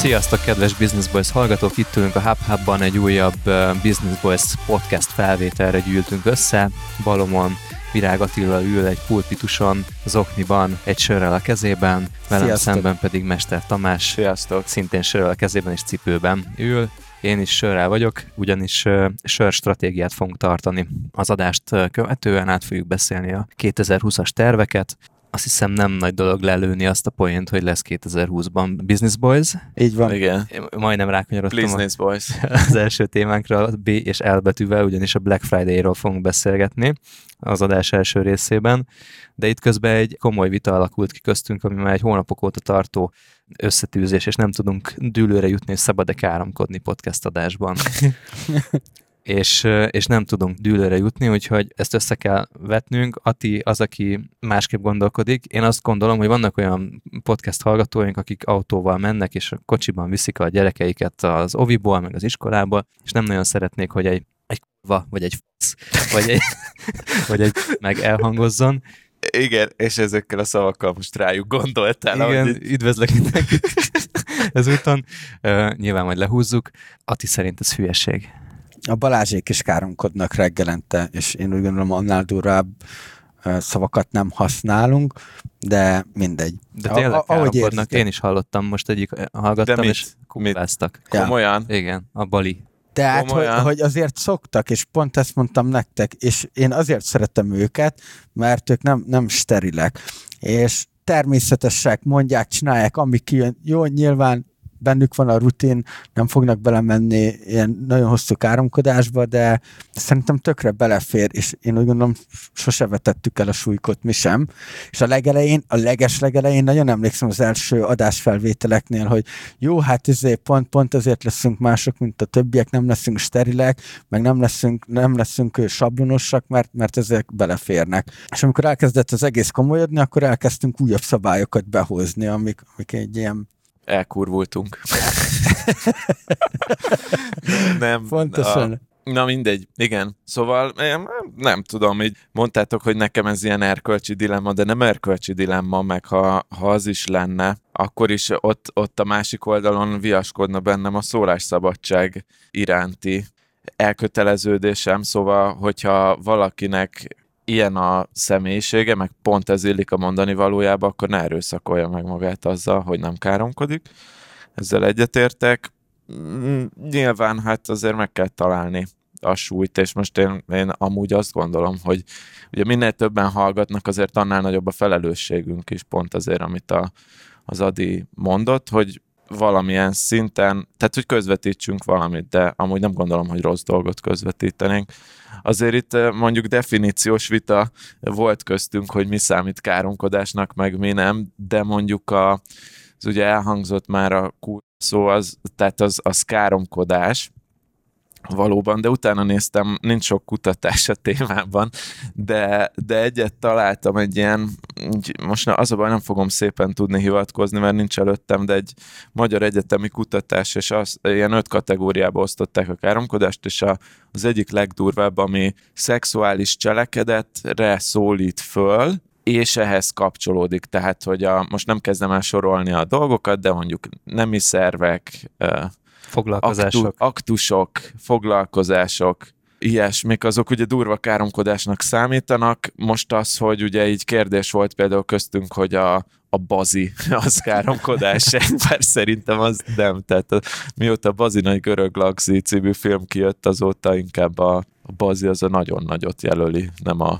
Sziasztok, kedves Business Boys hallgatók! Itt ülünk a HubHub-ban, egy újabb Business Boys podcast felvételre gyűltünk össze. Balomon Virág Attila ül egy pulpituson, zokniban, egy sörrel a kezében, velem Sziasztok. szemben pedig Mester Tamás, Sziasztok. szintén sörrel a kezében és cipőben ül. Én is sörrel vagyok, ugyanis sör stratégiát fogunk tartani. Az adást követően át fogjuk beszélni a 2020-as terveket, azt hiszem nem nagy dolog lelőni azt a poént, hogy lesz 2020-ban Business Boys. Így van. Igen. Én majdnem rákanyarodtam Business a, Boys. az első témánkra, a B és L betűvel, ugyanis a Black Friday-ról fogunk beszélgetni az adás első részében, de itt közben egy komoly vita alakult ki köztünk, ami már egy hónapok óta tartó összetűzés, és nem tudunk dűlőre jutni, és szabad-e káromkodni podcast adásban. és, és nem tudunk dűlőre jutni, úgyhogy ezt össze kell vetnünk. Ati az, aki másképp gondolkodik. Én azt gondolom, hogy vannak olyan podcast hallgatóink, akik autóval mennek, és a kocsiban viszik a gyerekeiket az oviból, meg az iskolából, és nem nagyon szeretnék, hogy egy, egy kurva, vagy egy fasz, vagy egy, vagy egy meg elhangozzon. Igen, és ezekkel a szavakkal most rájuk gondoltál. Igen, ahogy... üdvözlök mindenkit ezúton. Uh, nyilván majd lehúzzuk. Ati szerint ez hülyeség a Balázsék is káromkodnak reggelente, és én úgy gondolom annál durvább szavakat nem használunk, de mindegy. De tényleg káromkodnak, én is hallottam, most egyik hallgattam, és kumbáztak. Komolyan? Igen, a Bali. Tehát, hogy, hogy azért szoktak, és pont ezt mondtam nektek, és én azért szeretem őket, mert ők nem, nem sterilek. És természetesek, mondják, csinálják, ami kijön. Jó, nyilván bennük van a rutin, nem fognak belemenni ilyen nagyon hosszú káromkodásba, de szerintem tökre belefér, és én úgy gondolom, sose vetettük el a súlykot mi sem. És a legelején, a leges legelején nagyon emlékszem az első adásfelvételeknél, hogy jó, hát ezért pont, pont azért leszünk mások, mint a többiek, nem leszünk sterilek, meg nem leszünk, nem leszünk sablonosak, mert, mert ezek beleférnek. És amikor elkezdett az egész komolyodni, akkor elkezdtünk újabb szabályokat behozni, amik, amik egy ilyen elkurvultunk. nem. Pontosan. A, na mindegy, igen. Szóval én nem tudom, így mondtátok, hogy nekem ez ilyen erkölcsi dilemma, de nem erkölcsi dilemma, meg ha, ha az is lenne, akkor is ott, ott a másik oldalon viaskodna bennem a szólásszabadság iránti elköteleződésem, szóval, hogyha valakinek ilyen a személyisége, meg pont ez illik a mondani valójába, akkor ne erőszakolja meg magát azzal, hogy nem káromkodik. Ezzel egyetértek. Mm, nyilván hát azért meg kell találni a súlyt, és most én, én amúgy azt gondolom, hogy ugye minél többen hallgatnak, azért annál nagyobb a felelősségünk is, pont azért, amit a, az Adi mondott, hogy valamilyen szinten, tehát hogy közvetítsünk valamit, de amúgy nem gondolom, hogy rossz dolgot közvetítenénk. Azért itt eh, mondjuk definíciós vita volt köztünk, hogy mi számít káromkodásnak, meg mi nem, de mondjuk a, az ugye elhangzott már a szó, az, tehát az, az káromkodás, valóban, de utána néztem, nincs sok kutatás a témában, de, de egyet találtam egy ilyen, most az a baj, nem fogom szépen tudni hivatkozni, mert nincs előttem, de egy magyar egyetemi kutatás, és az, ilyen öt kategóriába osztották a káromkodást, és a, az egyik legdurvább, ami szexuális cselekedetre szólít föl, és ehhez kapcsolódik, tehát, hogy a, most nem kezdem el sorolni a dolgokat, de mondjuk nemi szervek, Foglalkozások. Aktu, aktusok, foglalkozások, ilyesmik, azok ugye durva káromkodásnak számítanak. Most az, hogy ugye így kérdés volt például köztünk, hogy a, a bazi az káromkodás, bár szerintem az nem. Tehát mióta a Bazi nagy görög lagzi című film kijött, azóta inkább a, a bazi az a nagyon nagyot jelöli, nem a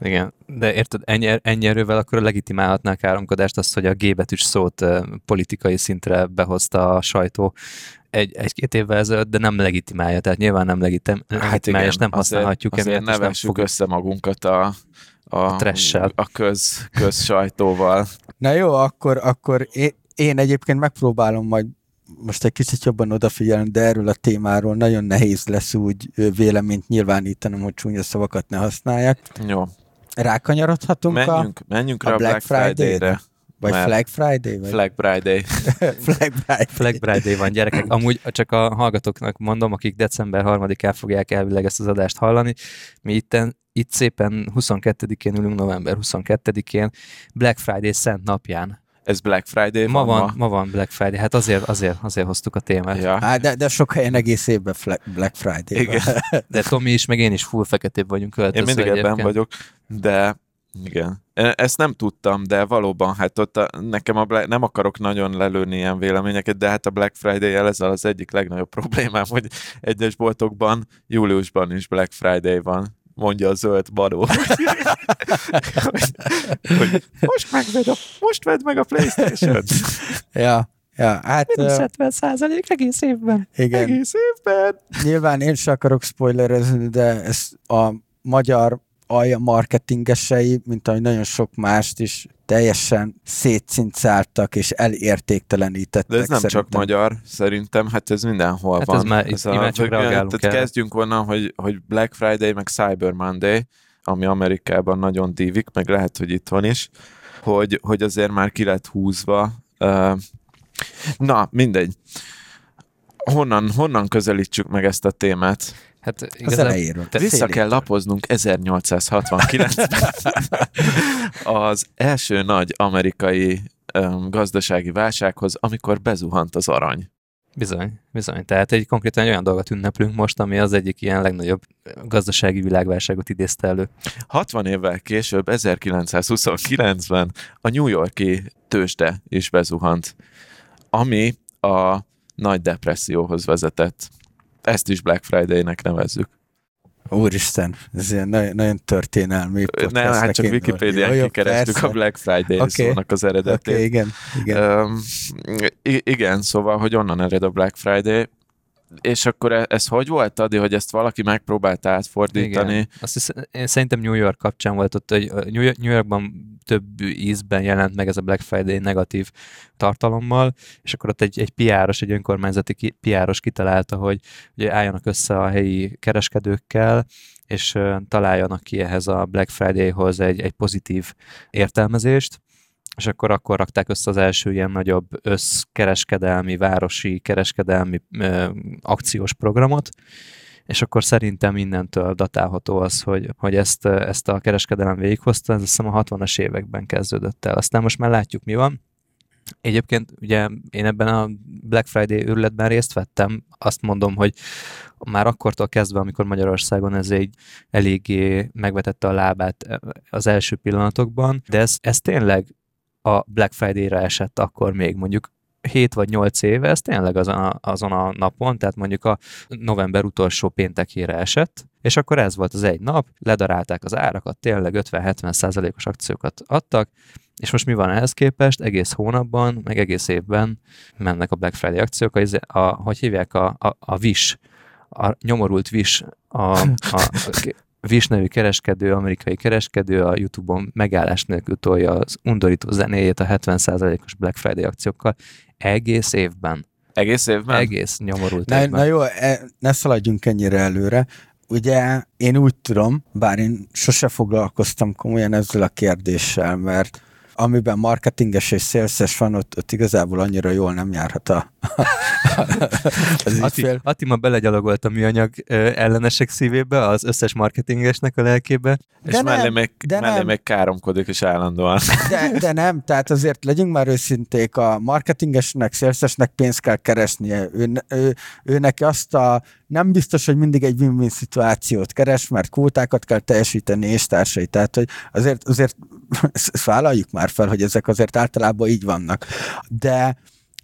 igen, de érted, ennyi, ennyi erővel akkor legitimálhatná a káromkodást azt, hogy a G betűs szót politikai szintre behozta a sajtó egy, egy-két évvel ezelőtt, de nem legitimálja, tehát nyilván nem legitim, hát legitimálja, igen, és nem használhatjuk azért, emiatt. Azért nevessük fog... össze magunkat a, a, a, a köz, köz sajtóval. Na jó, akkor, akkor én, én egyébként megpróbálom majd most egy kicsit jobban odafigyelni, de erről a témáról nagyon nehéz lesz úgy véleményt nyilvánítanom, hogy csúnya szavakat ne használják. Jó. Rákanyarodhatunk menjünk, a, menjünk a Black, Black Friday-re. Friday-re. Vagy Mert- Flag Friday? Vagy Flag Friday. Flag Friday. Flag Friday van, gyerekek. Amúgy csak a hallgatóknak mondom, akik december 3-án fogják elvileg ezt az adást hallani. Mi itten, itt szépen 22-én ülünk, november 22-én, Black Friday szent napján. Ez Black Friday Ma van, van, ma van Black Friday, hát azért, azért, azért hoztuk a témát. Ja. Á, de, de sok helyen egész évben Black Friday Igen. De Tomi is, meg én is full feketébb vagyunk Én mindig ebben egyébként. vagyok, de igen. Ezt nem tudtam, de valóban, hát ott a, nekem a Black, nem akarok nagyon lelőni ilyen véleményeket, de hát a Black Friday-jel ez az egyik legnagyobb problémám, hogy egyes boltokban júliusban is Black Friday van, mondja a zöld baró. hogy, hogy most, megved a, most vedd meg a Playstation-t. Ja, ja, hát Minusz ö, 70 százalék egész évben. igen. Egész évben. Nyilván én sem akarok spoilerezni, de ez a magyar alja marketingesei, mint ahogy nagyon sok mást is teljesen szétszincáltak és elértéktelenítettek. De ez nem csak szerintem. magyar, szerintem, hát ez mindenhol Hát van. ez már- itt imád csak igen, reagálunk tehát kezdjünk onnan, hogy, hogy Black Friday meg Cyber Monday, ami Amerikában nagyon dívik, meg lehet, hogy itt van is, hogy, hogy azért már ki lett húzva. Na, mindegy. Honnan, honnan közelítsük meg ezt a témát? Hát Az igazából elejéről. Te Vissza kell lapoznunk 1869-ben. az első nagy amerikai um, gazdasági válsághoz, amikor bezuhant az arany. Bizony, bizony. Tehát egy konkrétan egy olyan dolgot ünneplünk most, ami az egyik ilyen legnagyobb gazdasági világválságot idézte elő. 60 évvel később, 1929-ben a New Yorki tőzsde is bezuhant, ami a nagy depresszióhoz vezetett. Ezt is Black Friday-nek nevezzük. Úristen, ez ilyen nagyon, nagyon történelmi Nem, podcastnek hát csak. Wikipédián Jó, kikerestük persze. a Black Friday Oké. szónak az eredetét. Oké, igen, igen. I- igen, szóval, hogy onnan ered a Black Friday, és akkor e- ez hogy volt, Adi, hogy ezt valaki megpróbálta átfordítani? Igen. Azt hiszem, én szerintem New York kapcsán volt ott, hogy New York- New Yorkban több ízben jelent meg ez a Black Friday negatív tartalommal, és akkor ott egy, egy piáros, egy önkormányzati piáros kitalálta, hogy ugye álljanak össze a helyi kereskedőkkel, és találjanak ki ehhez a Black Friday-hoz egy, egy pozitív értelmezést, és akkor akkor rakták össze az első ilyen nagyobb összkereskedelmi, városi kereskedelmi ö, akciós programot, és akkor szerintem innentől datálható az, hogy, hogy ezt, ezt a kereskedelem végighozta, ez azt hiszem a 60-as években kezdődött el. Aztán most már látjuk, mi van. Egyébként ugye én ebben a Black Friday őrületben részt vettem, azt mondom, hogy már akkortól kezdve, amikor Magyarországon ez egy eléggé megvetette a lábát az első pillanatokban, de ez, ez tényleg a Black Friday-re esett akkor még mondjuk 7 vagy 8 éve, ez tényleg azon a, azon a napon, tehát mondjuk a november utolsó péntekére esett, és akkor ez volt az egy nap, ledarálták az árakat, tényleg 50-70 százalékos akciókat adtak, és most mi van ehhez képest? Egész hónapban, meg egész évben mennek a Black Friday akciók, a, a, hogy hívják a, a, a Wish, a nyomorult Wish, a, a, a Wish nevű kereskedő, amerikai kereskedő a Youtube-on megállás nélkül tolja az undorító zenéjét a 70%-os Black Friday akciókkal egész évben. Egész évben? Egész nyomorult Na, évben. na jó, e, ne szaladjunk ennyire előre. Ugye én úgy tudom, bár én sose foglalkoztam komolyan ezzel a kérdéssel, mert amiben marketinges és szélszes van, ott, ott igazából annyira jól nem járhat a, az Ati, ügyfél. Ati ma belegyalogolt a műanyag ellenesek szívébe, az összes marketingesnek a lelkébe. És De mellé, nem, de mellé nem. még káromkodik is állandóan. De, de nem, tehát azért legyünk már őszinték, a marketingesnek, szélszesnek pénzt kell keresnie. Ő, ő, ő neki azt a, nem biztos, hogy mindig egy win-win szituációt keres, mert kvótákat kell teljesíteni és társai. Tehát, hogy azért, azért ezt vállaljuk már fel, hogy ezek azért általában így vannak. De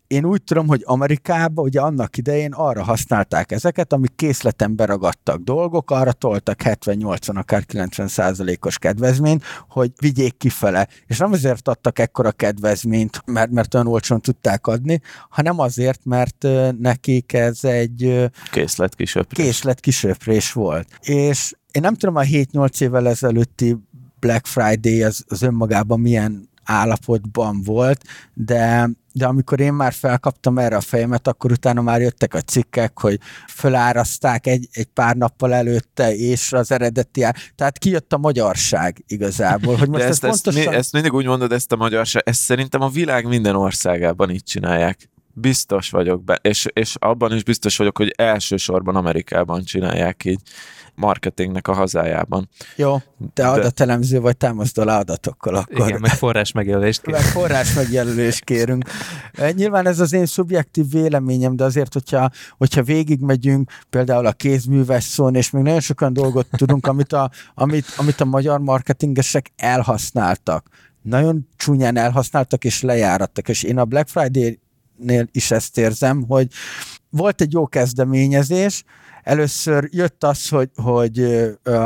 én úgy tudom, hogy Amerikában ugye annak idején arra használták ezeket, amik készleten beragadtak dolgok, arra toltak 70-80, akár 90 százalékos kedvezményt, hogy vigyék kifele. És nem azért adtak ekkora kedvezményt, mert, mert olyan olcsón tudták adni, hanem azért, mert nekik ez egy ö, Készlet kisöprés. készlet kisöprés volt. És én nem tudom, a 7-8 évvel ezelőtti Black Friday az, az önmagában milyen állapotban volt, de de amikor én már felkaptam erre a fejemet, akkor utána már jöttek a cikkek, hogy föláraszták egy, egy pár nappal előtte, és az eredeti ár... Tehát kijött a magyarság igazából. Hogy most De ezt, ezt, pontosan... ezt, ezt mindig úgy mondod, ezt a magyarság, ezt szerintem a világ minden országában így csinálják. Biztos vagyok be, és, és abban is biztos vagyok, hogy elsősorban Amerikában csinálják így marketingnek a hazájában. Jó, te adatelemző vagy, támaszd alá adatokkal akkor. Igen, meg forrás megjelölést Meg forrás megjelölést kérünk. E, Nyilván ez az én szubjektív véleményem, de azért, hogyha, hogyha végigmegyünk például a kézműves szón, és még nagyon sokan dolgot tudunk, amit a, amit, amit a magyar marketingesek elhasználtak. Nagyon csúnyán elhasználtak és lejárattak, és én a Black Friday-nél is ezt érzem, hogy volt egy jó kezdeményezés, először jött az, hogy, hogy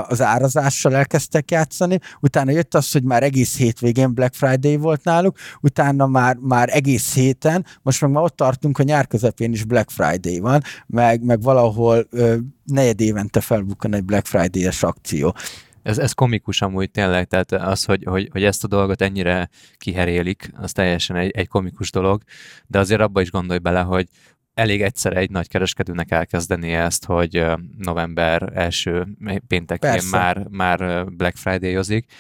az árazással elkezdtek játszani, utána jött az, hogy már egész hétvégén Black Friday volt náluk, utána már, már egész héten, most meg már ott tartunk, hogy nyár közepén is Black Friday van, meg, meg valahol ö, negyed évente felbukkan egy Black Friday-es akció. Ez, ez komikus amúgy tényleg, tehát az, hogy, hogy, hogy ezt a dolgot ennyire kiherélik, az teljesen egy, egy komikus dolog, de azért abba is gondolj bele, hogy elég egyszer egy nagy kereskedőnek elkezdeni ezt, hogy november első péntekén Persze. már, már Black Friday-ozik,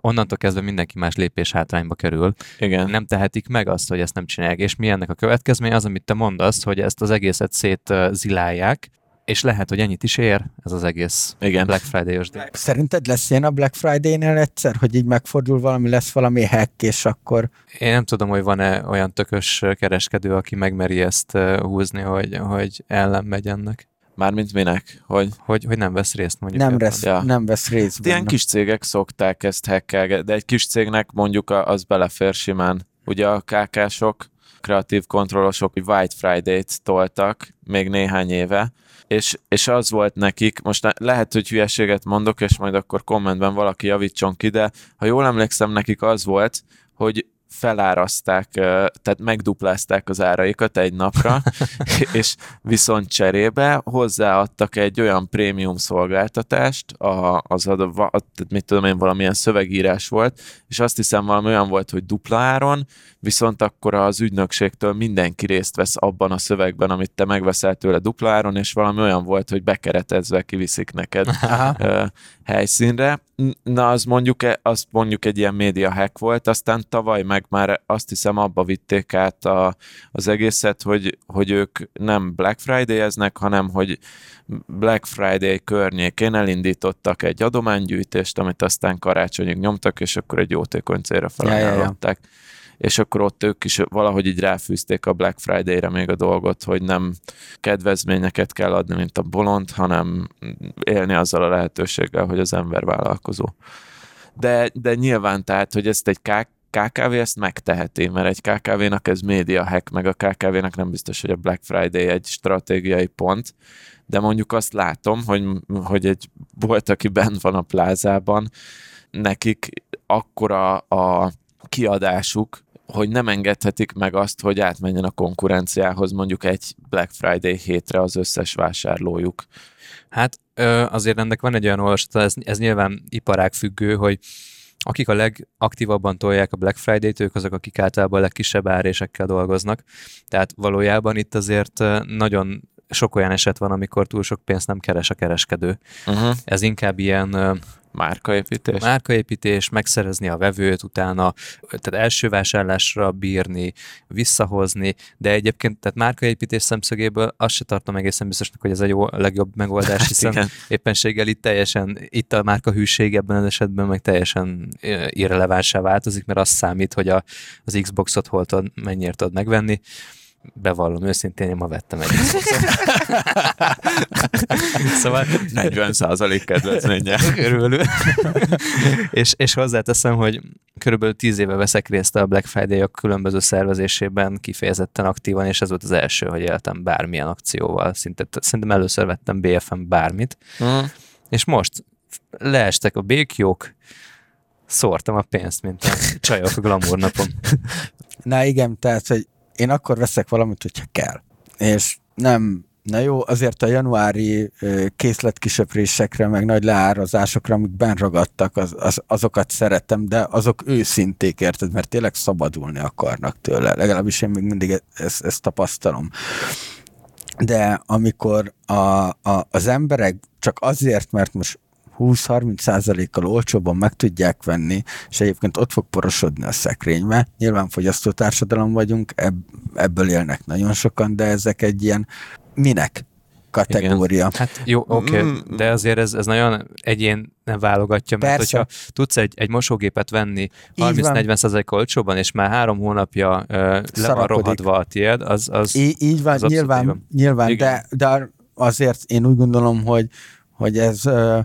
onnantól kezdve mindenki más lépés hátrányba kerül. Igen. Nem tehetik meg azt, hogy ezt nem csinálják. És mi ennek a következménye az, amit te mondasz, hogy ezt az egészet szétzilálják, és lehet, hogy ennyit is ér ez az egész Igen. Black Friday-os díj. Szerinted lesz ilyen a Black Friday-nél egyszer, hogy így megfordul valami, lesz valami hack, és akkor Én nem tudom, hogy van-e olyan tökös kereskedő, aki megmeri ezt húzni, hogy, hogy ellen megy ennek. Mármint minek? Hogy Hogy, hogy nem vesz részt mondjuk. nem, vesz, Ja. nem vesz részt ilyen benne. kis cégek szokták ezt hackelgetni, de egy kis cégnek mondjuk az belefér simán. Ugye a KK-sok, kreatív kontrollosok White Friday-t toltak még néhány éve, és, és az volt nekik, most lehet, hogy hülyeséget mondok, és majd akkor kommentben valaki javítson ki, de ha jól emlékszem, nekik az volt, hogy feláraszták, ö, tehát megduplázták az áraikat egy napra, és viszont cserébe hozzáadtak egy olyan prémium szolgáltatást, a, az a, tehát mit tudom én, valamilyen szövegírás volt, és azt hiszem valami olyan volt, hogy dupla áron, viszont akkor az ügynökségtől mindenki részt vesz abban a szövegben, amit te megveszel tőle dupla áron, és valami olyan volt, hogy bekeretezve kiviszik neked Aha. helyszínre. Na, az mondjuk, e- az mondjuk egy ilyen média hack volt, aztán tavaly meg már azt hiszem abba vitték át a, az egészet, hogy, hogy ők nem Black Friday-eznek, hanem hogy Black Friday környékén elindítottak egy adománygyűjtést, amit aztán karácsonyig nyomtak, és akkor egy jótékony célra Ja, ja, ja. felajánlották. És akkor ott ők is valahogy így ráfűzték a Black Friday-re még a dolgot, hogy nem kedvezményeket kell adni, mint a bolond, hanem élni azzal a lehetőséggel, hogy az ember vállalkozó. De, de nyilván tehát, hogy ezt egy K- KKV ezt megteheti, mert egy KKV-nak ez média hack, meg a KKV-nak nem biztos, hogy a Black Friday egy stratégiai pont, de mondjuk azt látom, hogy, hogy egy volt, aki bent van a plázában, nekik akkora a kiadásuk, hogy nem engedhetik meg azt, hogy átmenjen a konkurenciához mondjuk egy Black Friday hétre az összes vásárlójuk. Hát azért ennek van egy olyan olvasata, ez, ez nyilván iparág függő, hogy akik a legaktívabban tolják a Black Friday-t, ők azok, akik általában a legkisebb árésekkel dolgoznak. Tehát valójában itt azért nagyon sok olyan eset van, amikor túl sok pénzt nem keres a kereskedő. Uh-huh. Ez inkább ilyen Márkaépítés. márkaépítés, megszerezni a vevőt, utána tehát első vásárlásra bírni, visszahozni, de egyébként tehát márkaépítés szemszögéből azt se tartom egészen biztosnak, hogy ez a jó, a legjobb megoldás, hiszen Igen. éppenséggel itt teljesen, itt a márka hűség ebben az esetben meg teljesen irrelevánsá változik, mert az számít, hogy a, az Xboxot hol tud, mennyire tudod megvenni. Bevallom őszintén, én ma vettem egy szóval 40% kedvezménye. körülbelül. és, és hozzáteszem, hogy körülbelül tíz éve veszek részt a Black Friday-ok különböző szervezésében kifejezetten aktívan, és ez volt az első, hogy éltem bármilyen akcióval. Szinte, szerintem először vettem BFM bármit, Mm. és most leestek a békjók, szórtam a pénzt, mint a csajok a glamour napon. Na igen, tehát, hogy én akkor veszek valamit, hogyha kell. És nem, Na jó, azért a januári készletkisöprésekre, meg nagy leárazásokra, amik benragadtak, az, az, azokat szeretem, de azok őszinték, érted, mert tényleg szabadulni akarnak tőle. Legalábbis én még mindig e-, ezt, ezt tapasztalom. De amikor a, a, az emberek csak azért, mert most 20-30 százalékkal olcsóbban meg tudják venni, és egyébként ott fog porosodni a szekrénybe. Nyilván fogyasztó társadalom vagyunk, ebb, ebből élnek nagyon sokan, de ezek egy ilyen minek kategória. Igen. Hát jó, oké, okay, mm. de azért ez, ez nagyon egyén nem válogatja, mert Persze. hogyha tudsz egy, egy mosógépet venni 30-40 olcsóban, és már három hónapja uh, le van rohadva a tiéd, az, az Í- Így van, az nyilván, nyilván de, de azért én úgy gondolom, hogy, hogy ez uh,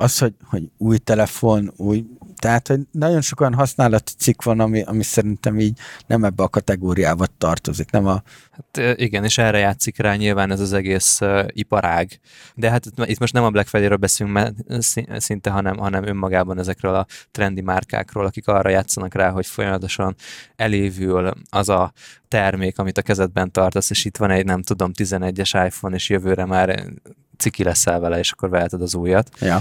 az, hogy, hogy új telefon, új, tehát, hogy nagyon sok olyan használati cikk van, ami, ami szerintem így nem ebbe a kategóriába tartozik, nem a... Hát igen, és erre játszik rá nyilván ez az egész uh, iparág. De hát itt most nem a Black Friday-ről beszélünk mert szinte, hanem, hanem önmagában ezekről a trendi márkákról, akik arra játszanak rá, hogy folyamatosan elévül az a termék, amit a kezedben tartasz, és itt van egy, nem tudom, 11-es iPhone, és jövőre már ciki leszel vele, és akkor veheted az újat. Ja.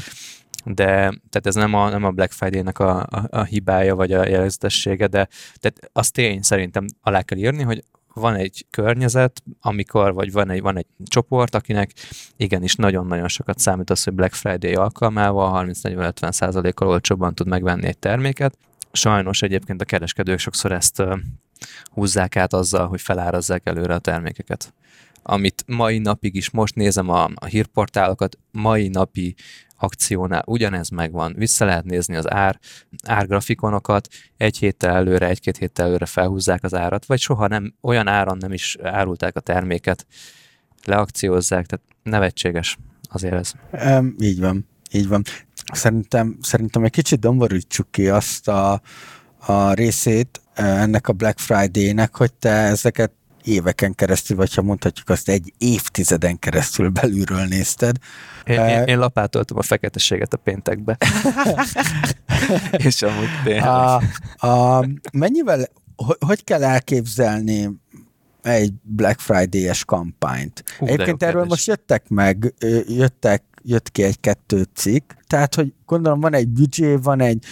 De tehát ez nem a, nem a Black Friday-nek a, a, a hibája, vagy a jellegzetessége, de tehát az tény szerintem alá kell írni, hogy van egy környezet, amikor, vagy van egy, van egy csoport, akinek igenis nagyon-nagyon sokat számít az, hogy Black Friday alkalmával 30-40-50 százalékkal olcsóbban tud megvenni egy terméket. Sajnos egyébként a kereskedők sokszor ezt húzzák át azzal, hogy felárazzák előre a termékeket amit mai napig is, most nézem a, a hírportálokat, mai napi akciónál ugyanez megvan. Vissza lehet nézni az ár, árgrafikonokat, egy héttel előre, egy-két héttel előre felhúzzák az árat, vagy soha nem, olyan áron nem is árulták a terméket, leakciózzák, tehát nevetséges azért ez. Um, így van, így van. Szerintem, szerintem egy kicsit domborítsuk ki azt a, a részét ennek a Black Friday-nek, hogy te ezeket éveken keresztül, vagy ha mondhatjuk azt, egy évtizeden keresztül belülről nézted. Én, én, én lapátoltam a feketeséget a péntekbe. És amúgy tényleg. A, a, mennyivel, hogy, hogy kell elképzelni egy Black Friday-es kampányt? Hú, Egyébként erről most jöttek meg, jöttek, jött ki egy-kettő cikk, tehát, hogy gondolom van egy büdzsé, van egy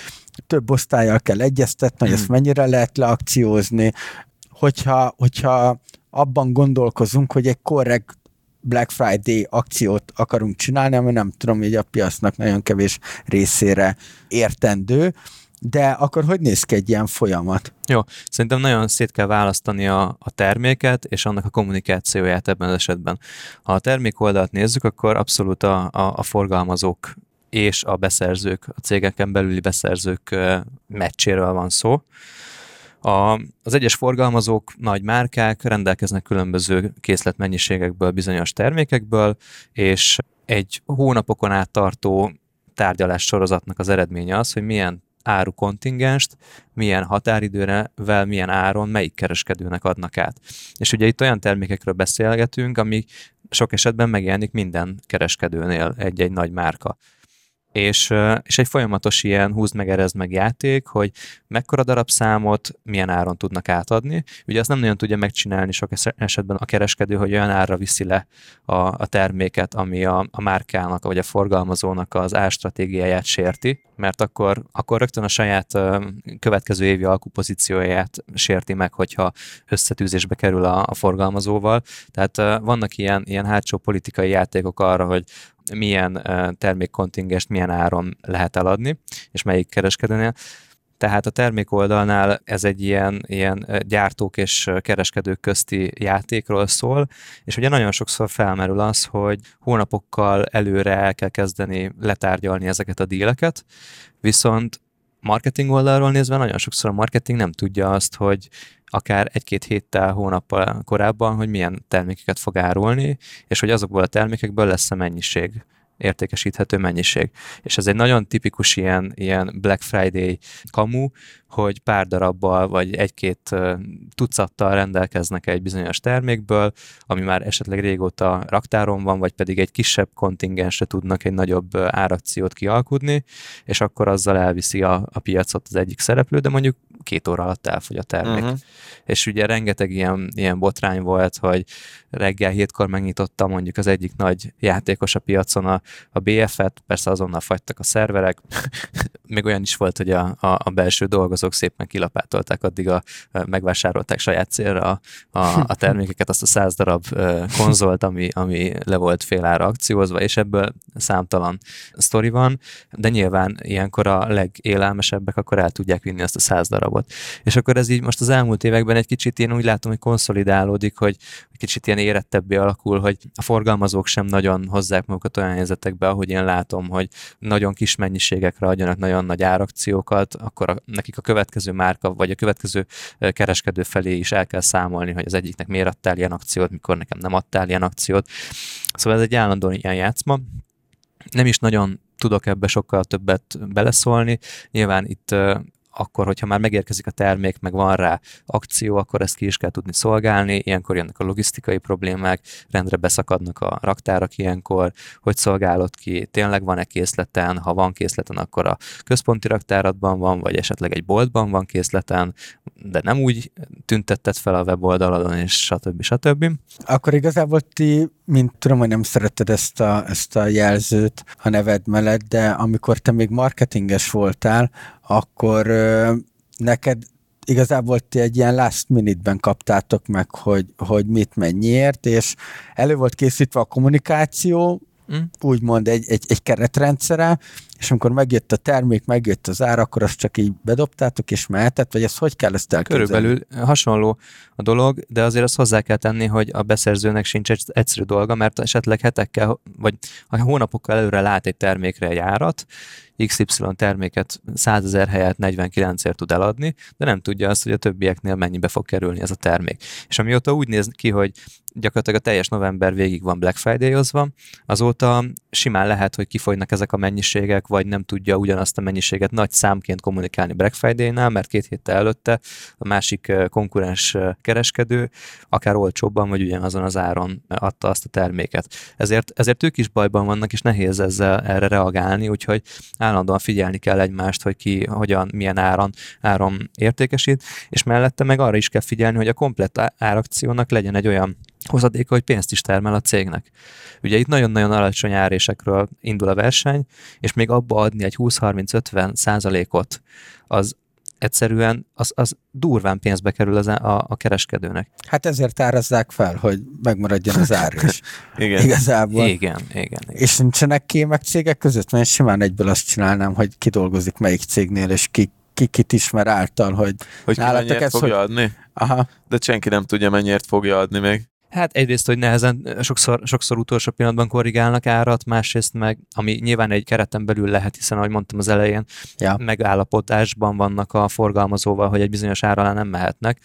több osztályjal kell egyeztetni, hogy ezt mennyire lehet leakciózni, hogyha, hogyha abban gondolkozunk, hogy egy korrekt Black Friday akciót akarunk csinálni, ami nem tudom, hogy a piacnak nagyon kevés részére értendő, de akkor hogy néz ki egy ilyen folyamat? Jó, szerintem nagyon szét kell választani a, a terméket és annak a kommunikációját ebben az esetben. Ha a termék oldalt nézzük, akkor abszolút a, a, a forgalmazók és a beszerzők, a cégeken belüli beszerzők meccséről van szó. A, az egyes forgalmazók, nagy márkák rendelkeznek különböző készletmennyiségekből, bizonyos termékekből, és egy hónapokon át tartó tárgyalás sorozatnak az eredménye az, hogy milyen áru kontingenst, milyen határidővel, milyen áron, melyik kereskedőnek adnak át. És ugye itt olyan termékekről beszélgetünk, ami sok esetben megjelenik minden kereskedőnél egy-egy nagy márka és, és egy folyamatos ilyen húzd meg, erezd meg játék, hogy mekkora darabszámot milyen áron tudnak átadni. Ugye azt nem nagyon tudja megcsinálni sok esetben a kereskedő, hogy olyan árra viszi le a, a terméket, ami a, a márkának vagy a forgalmazónak az árstratégiáját sérti, mert akkor, akkor rögtön a saját következő évi alkupozícióját sérti meg, hogyha összetűzésbe kerül a, a forgalmazóval. Tehát vannak ilyen, ilyen hátsó politikai játékok arra, hogy milyen termékkontingest milyen áron lehet eladni, és melyik kereskedőnél. Tehát a termék oldalnál ez egy ilyen, ilyen gyártók és kereskedők közti játékról szól, és ugye nagyon sokszor felmerül az, hogy hónapokkal előre el kell kezdeni letárgyalni ezeket a díleket, viszont marketing oldalról nézve nagyon sokszor a marketing nem tudja azt, hogy akár egy-két héttel, hónappal korábban, hogy milyen termékeket fog árulni, és hogy azokból a termékekből lesz-e mennyiség értékesíthető mennyiség. És ez egy nagyon tipikus ilyen, ilyen Black Friday kamu, hogy pár darabbal vagy egy-két tucattal rendelkeznek egy bizonyos termékből, ami már esetleg régóta raktáron van, vagy pedig egy kisebb kontingensre tudnak egy nagyobb árakciót kialkudni, és akkor azzal elviszi a, a piacot az egyik szereplő, de mondjuk két óra alatt elfogy a termék. Uh-huh. És ugye rengeteg ilyen, ilyen botrány volt, hogy reggel hétkor megnyitotta mondjuk az egyik nagy játékos a piacon a, a BF-et, persze azonnal fagytak a szerverek, még olyan is volt, hogy a, a, a belső dolgozók szépen kilapátolták, addig a, megvásárolták saját célra a, a, a termékeket, azt a száz darab konzolt, ami, ami le volt fél ára akciózva, és ebből számtalan sztori van, de nyilván ilyenkor a legélelmesebbek akkor el tudják vinni azt a száz darabot. És akkor ez így most az elmúlt években egy kicsit én úgy látom, hogy konszolidálódik, hogy kicsit ilyen érettebbé alakul, hogy a forgalmazók sem nagyon hozzák magukat olyan helyzetekbe, ahogy én látom, hogy nagyon kis mennyiségekre adjanak nagyon nagy árakciókat, akkor a, nekik a következő márka, vagy a következő kereskedő felé is el kell számolni, hogy az egyiknek miért adtál ilyen akciót, mikor nekem nem adtál ilyen akciót. Szóval ez egy állandó ilyen játszma. Nem is nagyon tudok ebbe sokkal többet beleszólni. Nyilván itt akkor, hogyha már megérkezik a termék, meg van rá akció, akkor ezt ki is kell tudni szolgálni, ilyenkor jönnek a logisztikai problémák, rendre beszakadnak a raktárak ilyenkor, hogy szolgálod ki, tényleg van-e készleten, ha van készleten, akkor a központi raktáratban van, vagy esetleg egy boltban van készleten, de nem úgy tüntetted fel a weboldalon, és stb. stb. Akkor igazából ti, mint tudom, hogy nem szereted ezt a, ezt a jelzőt a neved mellett, de amikor te még marketinges voltál, akkor ö, neked igazából ti egy ilyen last minute-ben kaptátok meg, hogy, hogy mit mennyiért, és elő volt készítve a kommunikáció, mm. úgymond egy, egy, egy keretrendszere, és amikor megjött a termék, megjött az ár, akkor azt csak így bedobtátok és mehetett, vagy ezt hogy kell ezt elképzelni? Körülbelül hasonló a dolog, de azért azt hozzá kell tenni, hogy a beszerzőnek sincs egy egyszerű dolga, mert esetleg hetekkel, vagy a hónapokkal előre lát egy termékre egy árat, XY terméket 100 ezer helyett 49-ért tud eladni, de nem tudja azt, hogy a többieknél mennyibe fog kerülni ez a termék. És amióta úgy néz ki, hogy gyakorlatilag a teljes november végig van Black Friday-ozva, azóta simán lehet, hogy kifogynak ezek a mennyiségek, vagy nem tudja ugyanazt a mennyiséget nagy számként kommunikálni Black Friday-nál, mert két héttel előtte a másik konkurens kereskedő akár olcsóbban, vagy ugyanazon az áron adta azt a terméket. Ezért, ezért ők is bajban vannak, és nehéz ezzel erre reagálni, úgyhogy állandóan figyelni kell egymást, hogy ki hogyan, milyen áron, áron értékesít, és mellette meg arra is kell figyelni, hogy a komplett árakciónak legyen egy olyan hozadéka, hogy pénzt is termel a cégnek. Ugye itt nagyon-nagyon alacsony árésekről indul a verseny, és még abba adni egy 20-30-50 százalékot, az egyszerűen az, az durván pénzbe kerül az a, a kereskedőnek. Hát ezért árazzák fel, hogy megmaradjon az ár is. igen. Igazából. Igen, igen, igen. És nincsenek kémek cégek között? Mert simán egyből azt csinálnám, hogy kidolgozik melyik cégnél, és ki, ki kit ismer által, hogy, hogy nálatok ez, fogja hogy... adni? Aha. De senki nem tudja, mennyiért fogja adni még. Hát egyrészt, hogy nehezen, sokszor, sokszor utolsó pillanatban korrigálnak árat, másrészt meg, ami nyilván egy kereten belül lehet, hiszen ahogy mondtam az elején, ja. megállapodásban vannak a forgalmazóval, hogy egy bizonyos ára nem mehetnek,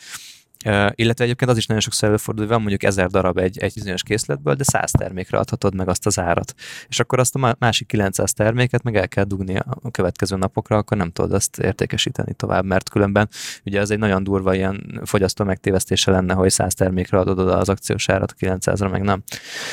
illetve egyébként az is nagyon sokszor előfordul, hogy van mondjuk ezer darab egy, egy bizonyos készletből, de száz termékre adhatod meg azt az árat. És akkor azt a másik 900 terméket meg el kell dugni a következő napokra, akkor nem tudod azt értékesíteni tovább, mert különben ugye ez egy nagyon durva ilyen fogyasztó megtévesztése lenne, hogy 100 termékre adod oda az akciós árat, a 900-ra meg nem.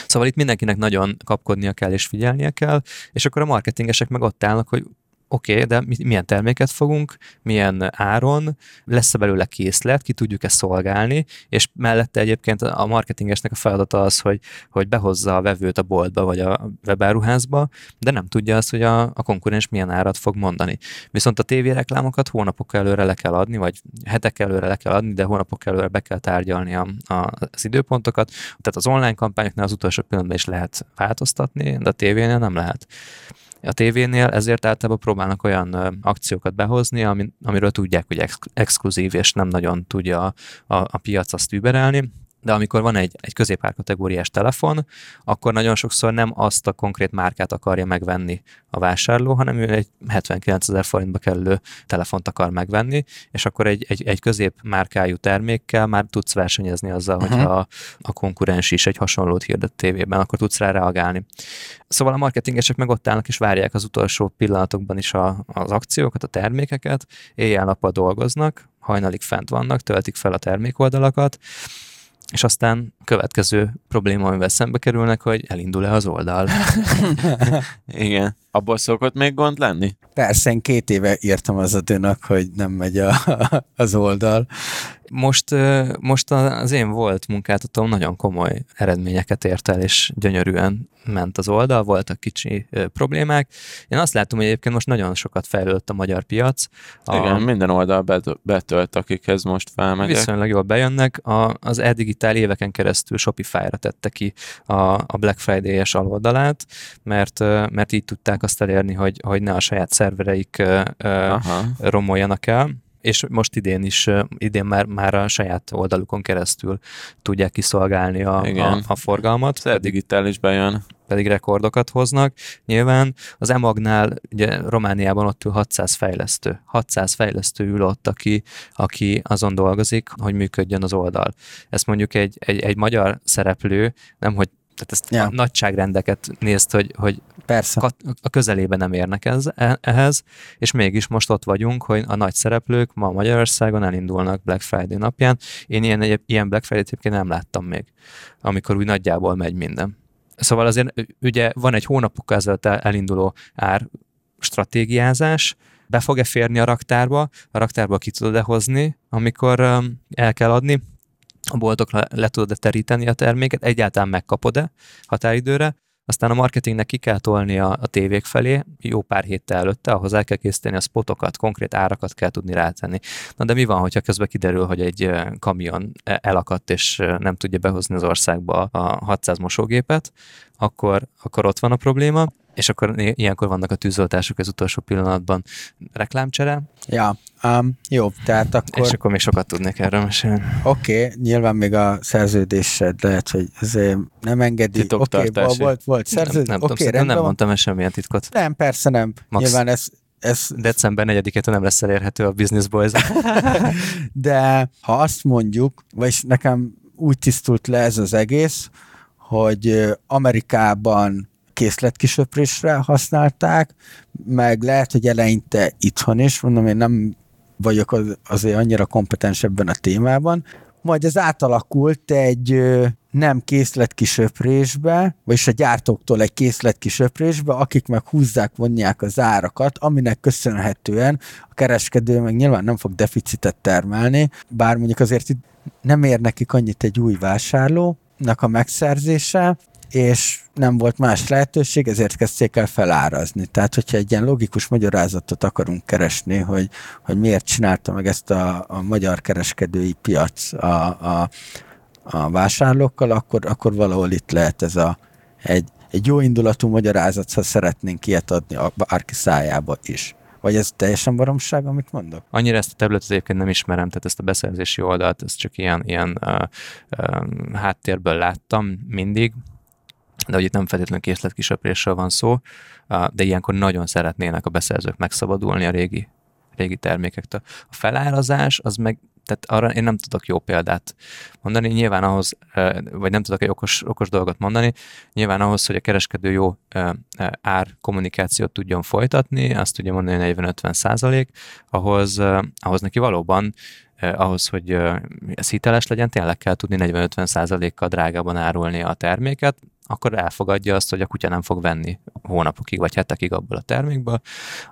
Szóval itt mindenkinek nagyon kapkodnia kell és figyelnie kell, és akkor a marketingesek meg ott állnak, hogy oké, okay, de milyen terméket fogunk, milyen áron, lesz-e belőle készlet, ki tudjuk ezt szolgálni, és mellette egyébként a marketingesnek a feladata az, hogy, hogy behozza a vevőt a boltba vagy a webáruházba, de nem tudja azt, hogy a, a konkurens milyen árat fog mondani. Viszont a tévéreklámokat hónapok előre le kell adni, vagy hetek előre le kell adni, de hónapok előre be kell tárgyalni a, a, az időpontokat. Tehát az online kampányoknál az utolsó pillanatban is lehet változtatni, de a tévénél nem lehet a tévénél, ezért általában próbálnak olyan akciókat behozni, amiről tudják, hogy ex- exkluzív, és nem nagyon tudja a, a, a piac azt überelni, de amikor van egy, egy középárkategóriás telefon, akkor nagyon sokszor nem azt a konkrét márkát akarja megvenni a vásárló, hanem ő egy 79 ezer forintba kerülő telefont akar megvenni, és akkor egy, egy, egy középmárkájú termékkel már tudsz versenyezni azzal, uh-huh. hogyha a, a konkurens is egy hasonlót hirdet tévében, akkor tudsz rá reagálni. Szóval a marketingesek meg ott állnak és várják az utolsó pillanatokban is a, az akciókat, a termékeket, éjjel-nappal dolgoznak, hajnalig fent vannak, töltik fel a termékoldalakat, és aztán következő probléma, amivel szembe kerülnek, hogy elindul-e az oldal. Igen. Abból szokott még gond lenni? Persze, én két éve írtam az adőnak, hogy nem megy a, az oldal. Most, most az én volt munkáltatóm nagyon komoly eredményeket ért el, és gyönyörűen ment az oldal, voltak kicsi problémák. Én azt látom, hogy egyébként most nagyon sokat fejlődött a magyar piac. A... Igen, minden oldal betölt, akikhez most felmegyek. Viszonylag jól bejönnek. A, az e-digitál éveken keresztül Shopify-ra tette ki a, a Black Friday-es aloldalát, mert, mert így tudták azt elérni, hogy, hogy ne a saját szervereik Aha. romoljanak el és most idén is, idén már, már a saját oldalukon keresztül tudják kiszolgálni a, a, a forgalmat. Ez digitális bejön. Pedig rekordokat hoznak. Nyilván az EMAG-nál, ugye Romániában ott ül 600 fejlesztő. 600 fejlesztő ül ott, aki, aki azon dolgozik, hogy működjön az oldal. Ezt mondjuk egy, egy, egy magyar szereplő, nem hogy tehát ezt ja. a nagyságrendeket nézd, hogy, hogy Persze. a közelében nem érnek ez, e, ehhez, és mégis most ott vagyunk, hogy a nagy szereplők ma Magyarországon elindulnak Black Friday napján. Én ilyen, ilyen Black Friday-t egyébként nem láttam még, amikor úgy nagyjából megy minden. Szóval azért ugye van egy hónapokkal ezelőtt elinduló ár stratégiázás, be fog-e férni a raktárba, a raktárba ki tudod-e hozni, amikor el kell adni, a boltok le, le tudod teríteni a terméket, egyáltalán megkapod-e határidőre, aztán a marketingnek ki kell tolni a, a tévék felé, jó pár héttel előtte, ahhoz el kell készíteni a spotokat, konkrét árakat kell tudni rátenni. Na de mi van, hogyha közben kiderül, hogy egy kamion elakadt és nem tudja behozni az országba a 600 mosógépet, akkor, akkor ott van a probléma és akkor ilyenkor vannak a tűzoltások az utolsó pillanatban. Reklámcsere? Ja, um, jó, tehát akkor... És akkor még sokat tudnék erről mesélni. Oké, okay, nyilván még a szerződésed lehet, hogy ez nem engedi. Oké, okay, volt, volt szerződés. Nem, nem, okay, nem, nem mondtam el semmilyen titkot. Nem, persze nem. Max. Nyilván ez, ez... December 4-től nem lesz elérhető a Business Boys. De ha azt mondjuk, vagyis nekem úgy tisztult le ez az egész, hogy Amerikában készletkisöprésre használták, meg lehet, hogy eleinte itthon is, mondom, én nem vagyok az, azért annyira kompetens ebben a témában, majd ez átalakult egy nem készletkisöprésbe, vagyis a gyártóktól egy készletkisöprésbe, akik meg húzzák, vonják az árakat, aminek köszönhetően a kereskedő meg nyilván nem fog deficitet termelni, bár mondjuk azért itt nem ér nekik annyit egy új vásárlónak a megszerzése, és nem volt más lehetőség, ezért kezdték el felárazni. Tehát, hogyha egy ilyen logikus magyarázatot akarunk keresni, hogy, hogy miért csinálta meg ezt a, a magyar kereskedői piac a, a, a vásárlókkal, akkor, akkor valahol itt lehet ez a, egy, egy jó indulatú magyarázat, ha szeretnénk ilyet adni a bárki szájába is. Vagy ez teljesen baromság, amit mondok? Annyira ezt a területet egyébként nem ismerem, tehát ezt a beszerzési oldalt, ezt csak ilyen, ilyen uh, uh, háttérből láttam mindig, de hogy itt nem feltétlenül készletkisöprésről van szó, de ilyenkor nagyon szeretnének a beszerzők megszabadulni a régi, régi termékektől. A felárazás, az meg tehát arra én nem tudok jó példát mondani. Nyilván ahhoz, vagy nem tudok egy okos, okos dolgot mondani, nyilván ahhoz, hogy a kereskedő jó ár kommunikációt tudjon folytatni, azt tudja mondani, hogy 40-50 százalék, ahhoz, ahhoz neki valóban ahhoz, hogy ez hiteles legyen, tényleg kell tudni 40-50 százalékkal drágában árulni a terméket, akkor elfogadja azt, hogy a kutya nem fog venni hónapokig vagy hetekig abból a termékből.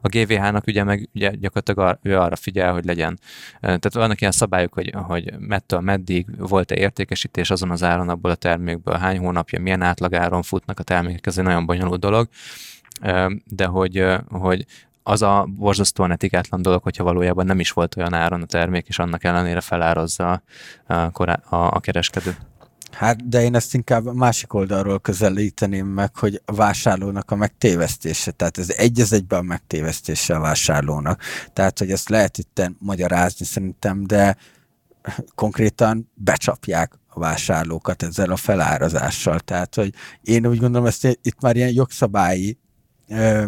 A GVH-nak ugye meg ugye gyakorlatilag ar, ő arra figyel, hogy legyen. Tehát vannak ilyen szabályok, hogy, hogy mettől meddig volt-e értékesítés azon az áron abból a termékből, hány hónapja, milyen átlagáron futnak a termékek, ez egy nagyon bonyolult dolog de hogy, hogy az a borzasztóan etikátlan dolog, hogyha valójában nem is volt olyan áron a termék, és annak ellenére felárazza a, a, a kereskedő. Hát, de én ezt inkább másik oldalról közelíteném meg, hogy a vásárlónak a megtévesztése, tehát ez egy az egyben a megtévesztése a vásárlónak. Tehát, hogy ezt lehet itt magyarázni szerintem, de konkrétan becsapják a vásárlókat ezzel a felárazással. Tehát, hogy én úgy gondolom, ezt itt már ilyen jogszabályi ö,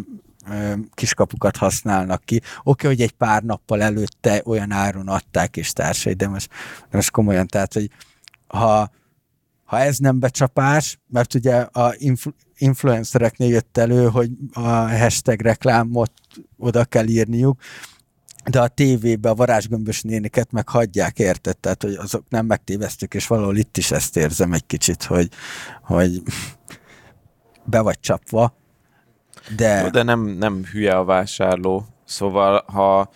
kiskapukat használnak ki. Oké, okay, hogy egy pár nappal előtte olyan áron adták és társai, de most, most komolyan, tehát, hogy ha ha ez nem becsapás, mert ugye a influ- influencereknél jött elő, hogy a hashtag reklámot oda kell írniuk, de a tévébe a varázsgömbös néniket meg hagyják, érted? Tehát, hogy azok nem megtévesztük, és valahol itt is ezt érzem egy kicsit, hogy, hogy be vagy csapva. De, de nem, nem hülye a vásárló. Szóval, ha,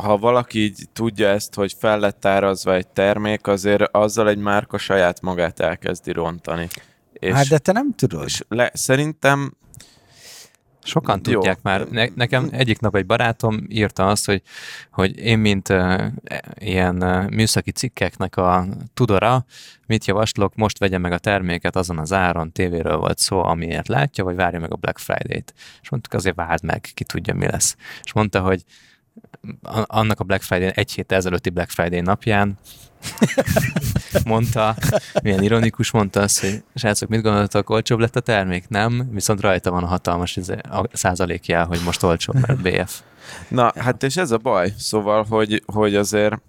ha valaki így tudja ezt, hogy fel lett árazva egy termék, azért azzal egy márka saját magát elkezdi rontani. És, hát de te nem tudod. és le, szerintem Sokan Jó. tudják már. Ne, nekem egyik nap egy barátom írta azt, hogy, hogy én, mint uh, ilyen uh, műszaki cikkeknek a tudora, mit javaslok, most vegye meg a terméket azon az áron, tévéről volt szó, amiért látja, vagy várja meg a Black Friday-t. És mondtuk, azért várd meg, ki tudja, mi lesz. És mondta, hogy annak a Black Friday, egy hét ezelőtti Black Friday napján mondta, milyen ironikus mondta azt, hogy srácok, mit gondoltok, olcsóbb lett a termék? Nem, viszont rajta van a hatalmas a százalékjel, hogy most olcsóbb, mert BF. Na, hát és ez a baj. Szóval, hogy, hogy azért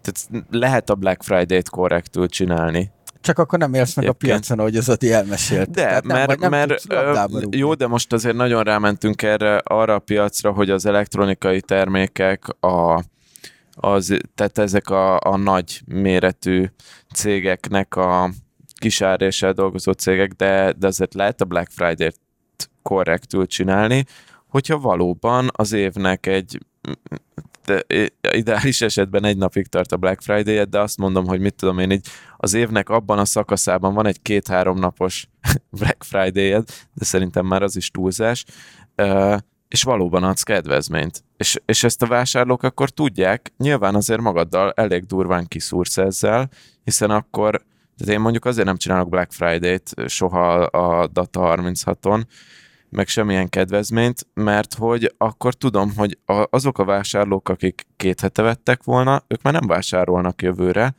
tehát lehet a Black Friday-t korrektül csinálni. Csak akkor nem élsz meg a Egyébként. piacon, ahogy az Adi elmesélt. De, Tehát nem, mert, nem mert jó, de most azért nagyon rámentünk erre arra a piacra, hogy az elektronikai termékek, a, az, tehát ezek a, a nagy méretű cégeknek a kisáréssel dolgozó cégek, de, de azért lehet a Black Friday-t korrektül csinálni, hogyha valóban az évnek egy de ideális esetben egy napig tart a Black friday de azt mondom, hogy mit tudom én, így az évnek abban a szakaszában van egy két-három napos Black friday de szerintem már az is túlzás, és valóban adsz kedvezményt. És, és ezt a vásárlók akkor tudják, nyilván azért magaddal elég durván kiszúrsz ezzel, hiszen akkor, tehát én mondjuk azért nem csinálok Black Friday-t soha a Data 36-on, meg semmilyen kedvezményt, mert hogy akkor tudom, hogy azok a vásárlók, akik két hete vettek volna, ők már nem vásárolnak jövőre,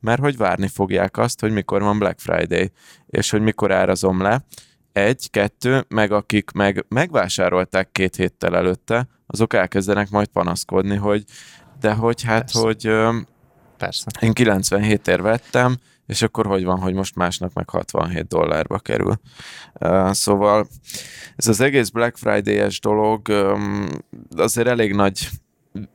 mert hogy várni fogják azt, hogy mikor van Black Friday, és hogy mikor árazom le. Egy, kettő, meg akik meg megvásárolták két héttel előtte, azok elkezdenek majd panaszkodni, hogy de hogy hát, Persze. hogy ö, Persze. én 97 ér vettem, és akkor hogy van, hogy most másnak meg 67 dollárba kerül. Szóval ez az egész Black Friday-es dolog azért elég nagy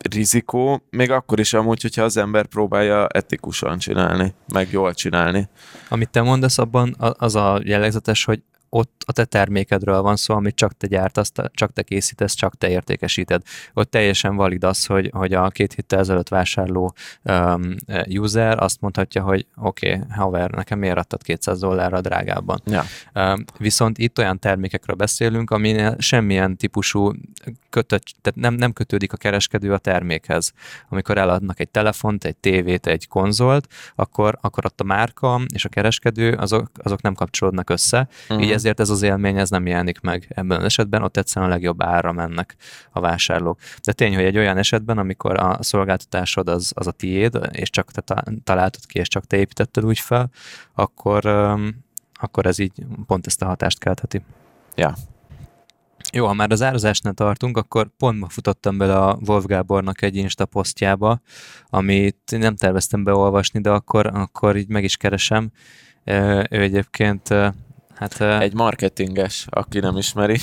rizikó, még akkor is amúgy, hogyha az ember próbálja etikusan csinálni, meg jól csinálni. Amit te mondasz, abban az a jellegzetes, hogy ott a te termékedről van szó, amit csak te gyártasz, csak te készítesz, csak te értékesíted. Ott teljesen valid az, hogy, hogy a két héttel ezelőtt vásárló um, user azt mondhatja, hogy oké, okay, haver, nekem miért adtad 200 dollárra drágábban? Ja. Um, viszont itt olyan termékekről beszélünk, aminél semmilyen típusú kötött, tehát nem, nem kötődik a kereskedő a termékhez. Amikor eladnak egy telefont, egy tévét, egy konzolt, akkor, akkor ott a márka és a kereskedő azok, azok nem kapcsolódnak össze, Mhm. így ezért ez az élmény ez nem jelenik meg ebben az esetben, ott egyszerűen a legjobb ára mennek a vásárlók. De tény, hogy egy olyan esetben, amikor a szolgáltatásod az, az a tiéd, és csak te ta- találtad ki, és csak te építetted úgy fel, akkor, akkor ez így pont ezt a hatást keltheti. Ja. Jó, ha már az árazásnál tartunk, akkor pont ma futottam bele a Wolf Gábornak egy Insta posztjába, amit nem terveztem beolvasni, de akkor, akkor így meg is keresem. Ő egyébként Hát, Egy marketinges, aki nem ismeri.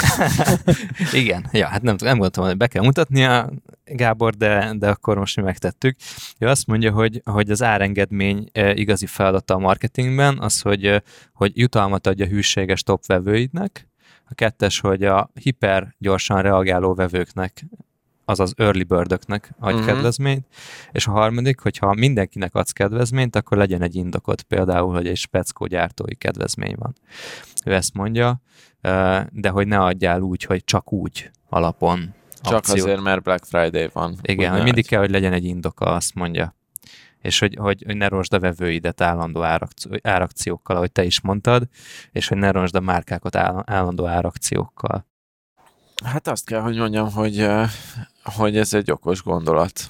igen, ja, hát nem, nem gondoltam, hogy be kell mutatnia Gábor, de, de akkor most mi megtettük. Ő azt mondja, hogy, hogy az árengedmény igazi feladata a marketingben az, hogy, hogy jutalmat adja hűséges top vevőidnek, a kettes, hogy a hiper gyorsan reagáló vevőknek, azaz early birdöknek adj uh-huh. kedvezményt, és a harmadik, hogyha mindenkinek adsz kedvezményt, akkor legyen egy indokot, például, hogy egy speckó gyártói kedvezmény van. Ő ezt mondja, de hogy ne adjál úgy, hogy csak úgy alapon. Csak akciót. azért, mert Black Friday van. Igen, hogy mindig kell, hogy legyen egy indoka, azt mondja. És hogy, hogy, hogy ne rosd a vevőidet állandó árakci- árakciókkal, ahogy te is mondtad, és hogy ne rosd a márkákat áll- állandó árakciókkal. Hát azt kell, hogy mondjam, hogy, hogy ez egy okos gondolat.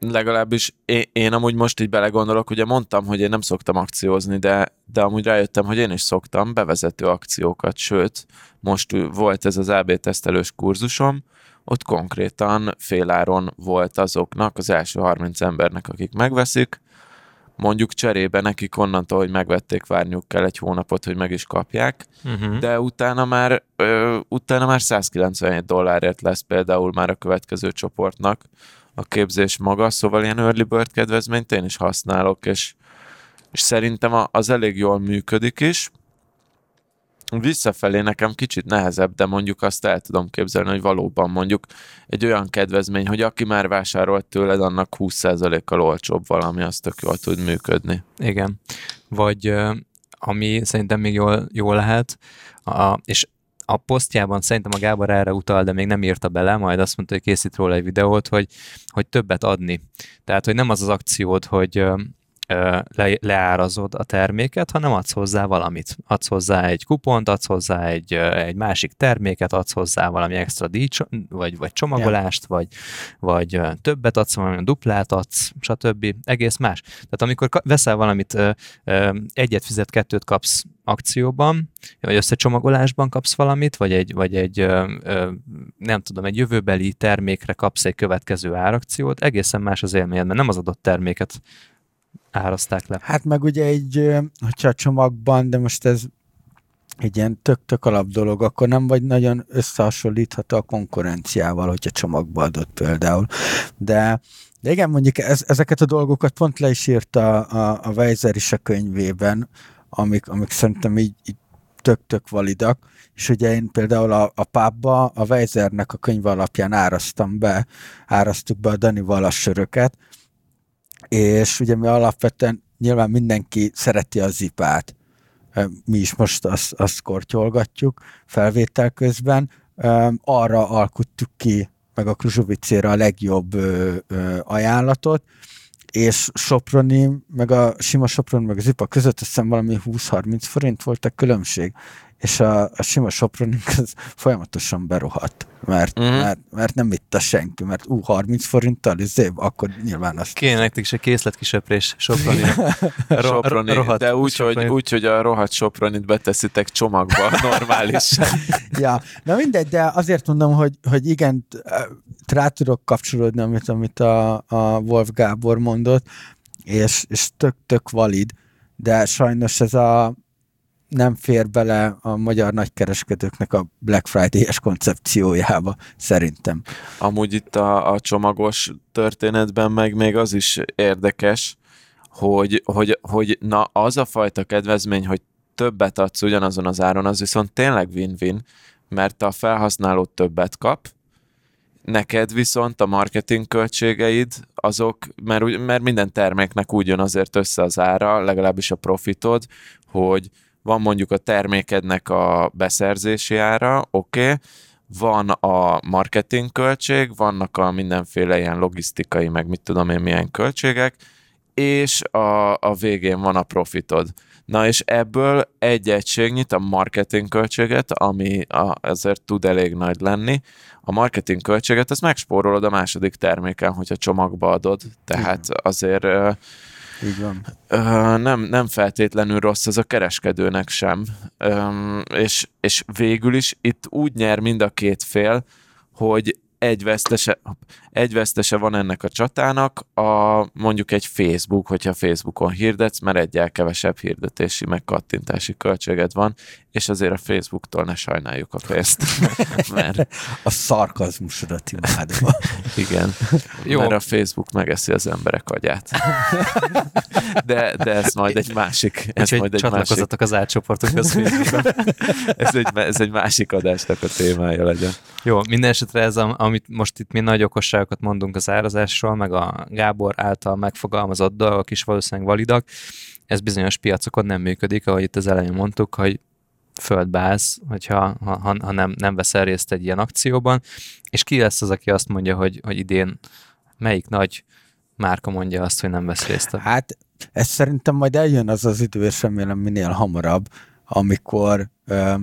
Legalábbis én, én amúgy most így belegondolok, ugye mondtam, hogy én nem szoktam akciózni, de, de amúgy rájöttem, hogy én is szoktam bevezető akciókat, sőt, most volt ez az AB tesztelős kurzusom, ott konkrétan féláron volt azoknak, az első 30 embernek, akik megveszik, mondjuk cserébe nekik onnantól, hogy megvették, várniuk kell egy hónapot, hogy meg is kapják, Uh-huh. de utána már, ö, utána már 197 dollárért lesz például már a következő csoportnak a képzés maga, szóval ilyen early bird kedvezményt én is használok, és, és szerintem az elég jól működik is. Visszafelé nekem kicsit nehezebb, de mondjuk azt el tudom képzelni, hogy valóban mondjuk egy olyan kedvezmény, hogy aki már vásárolt tőled, annak 20%-kal olcsóbb valami, az tök jól tud működni. Igen. Vagy ami szerintem még jól, jól lehet, a, és a posztjában szerintem a Gábor erre utal, de még nem írta bele, majd azt mondta, hogy készít róla egy videót, hogy, hogy többet adni. Tehát, hogy nem az az akciód, hogy le, leárazod a terméket, hanem adsz hozzá valamit. Adsz hozzá egy kupont, adsz hozzá egy, egy másik terméket, adsz hozzá valami extra díj, vagy, vagy csomagolást, vagy, vagy többet adsz, valami duplát adsz, stb. Egész más. Tehát amikor veszel valamit, egyet fizet, kettőt kapsz akcióban, vagy összecsomagolásban kapsz valamit, vagy egy, vagy egy nem tudom, egy jövőbeli termékre kapsz egy következő árakciót, egészen más az élményed, mert nem az adott terméket áraszták le. Hát meg ugye egy, hogyha a csomagban, de most ez egy ilyen tök-tök alap dolog, akkor nem vagy nagyon összehasonlítható a konkurenciával, hogyha csomagba adott például. De, de igen, mondjuk ez, ezeket a dolgokat pont le is írta a, a, Weiser is a könyvében, amik, amik szerintem így, így tök-tök validak, és ugye én például a, a pubba a Weisernek a könyv alapján árasztam be, árasztuk be a Danival a söröket, és ugye mi alapvetően nyilván mindenki szereti a zipát, mi is most azt, azt kortyolgatjuk felvétel közben, arra alkuttuk ki meg a Kruzsovicéra a legjobb ajánlatot, és Soproni, meg a sima Soproni, meg az IPA között azt hiszem valami 20-30 forint volt a különbség, és a, a sima Soproni az folyamatosan berohadt, mert, Mhm. mm. mert, mert nem itta senki, mert ú, 30 forinttal, izé, akkor nyilván azt Kéne nektek is egy készletkisöprés Soproni. Soproni, de úgy, hogy, úgy, hogy a rohadt Sopronit beteszitek csomagba normálisan. ja, na mindegy, de azért mondom, hogy, hogy igen, rá tudok kapcsolódni, amit, amit a, a Wolf Gábor mondott, és, és tök-tök valid, de sajnos ez a nem fér bele a magyar nagykereskedőknek a Black Friday-es koncepciójába, szerintem. Amúgy itt a, a csomagos történetben meg még az is érdekes, hogy, hogy, hogy na az a fajta kedvezmény, hogy többet adsz ugyanazon az áron, az viszont tényleg win-win, mert a felhasználó többet kap, neked viszont a marketing költségeid azok, mert, mert minden terméknek úgy jön azért össze az ára, legalábbis a profitod, hogy van mondjuk a termékednek a beszerzési ára, oké, okay, van a marketing költség, vannak a mindenféle ilyen logisztikai, meg mit tudom én milyen költségek, és a, a végén van a profitod. Na és ebből egy egységnyit a marketing költséget, ami a, ezért tud elég nagy lenni, a marketing költséget, ezt megspórolod a második terméken, hogyha csomagba adod, tehát azért ö, Így van. Ö, nem, nem feltétlenül rossz ez a kereskedőnek sem. Ö, és, és végül is itt úgy nyer mind a két fél, hogy egy vesztese, egy vesztese van ennek a csatának, a, mondjuk egy Facebook, hogyha Facebookon hirdetsz, mert egyel kevesebb hirdetési, meg kattintási költséged van, és azért a Facebooktól ne sajnáljuk a pénzt. mert A szarkazmusodat imádom. igen, Jó. mert a Facebook megeszi az emberek agyát. De, de ez majd egy másik, ez Úgyhogy majd egy másik csatlakozzatok az átcsoportokhoz ez, egy, ez egy másik adásnak a témája legyen. Jó, minden esetre ez, a- amit most itt mi nagy okosságokat mondunk az árazásról, meg a Gábor által megfogalmazott dolgok is valószínűleg validak, ez bizonyos piacokon nem működik, ahogy itt az elején mondtuk, hogy földbe állsz, hogyha, ha, ha nem, nem veszel részt egy ilyen akcióban, és ki lesz az, aki azt mondja, hogy, hogy idén melyik nagy márka mondja azt, hogy nem vesz részt Hát ez szerintem majd eljön az az idő, és remélem minél hamarabb, amikor ö,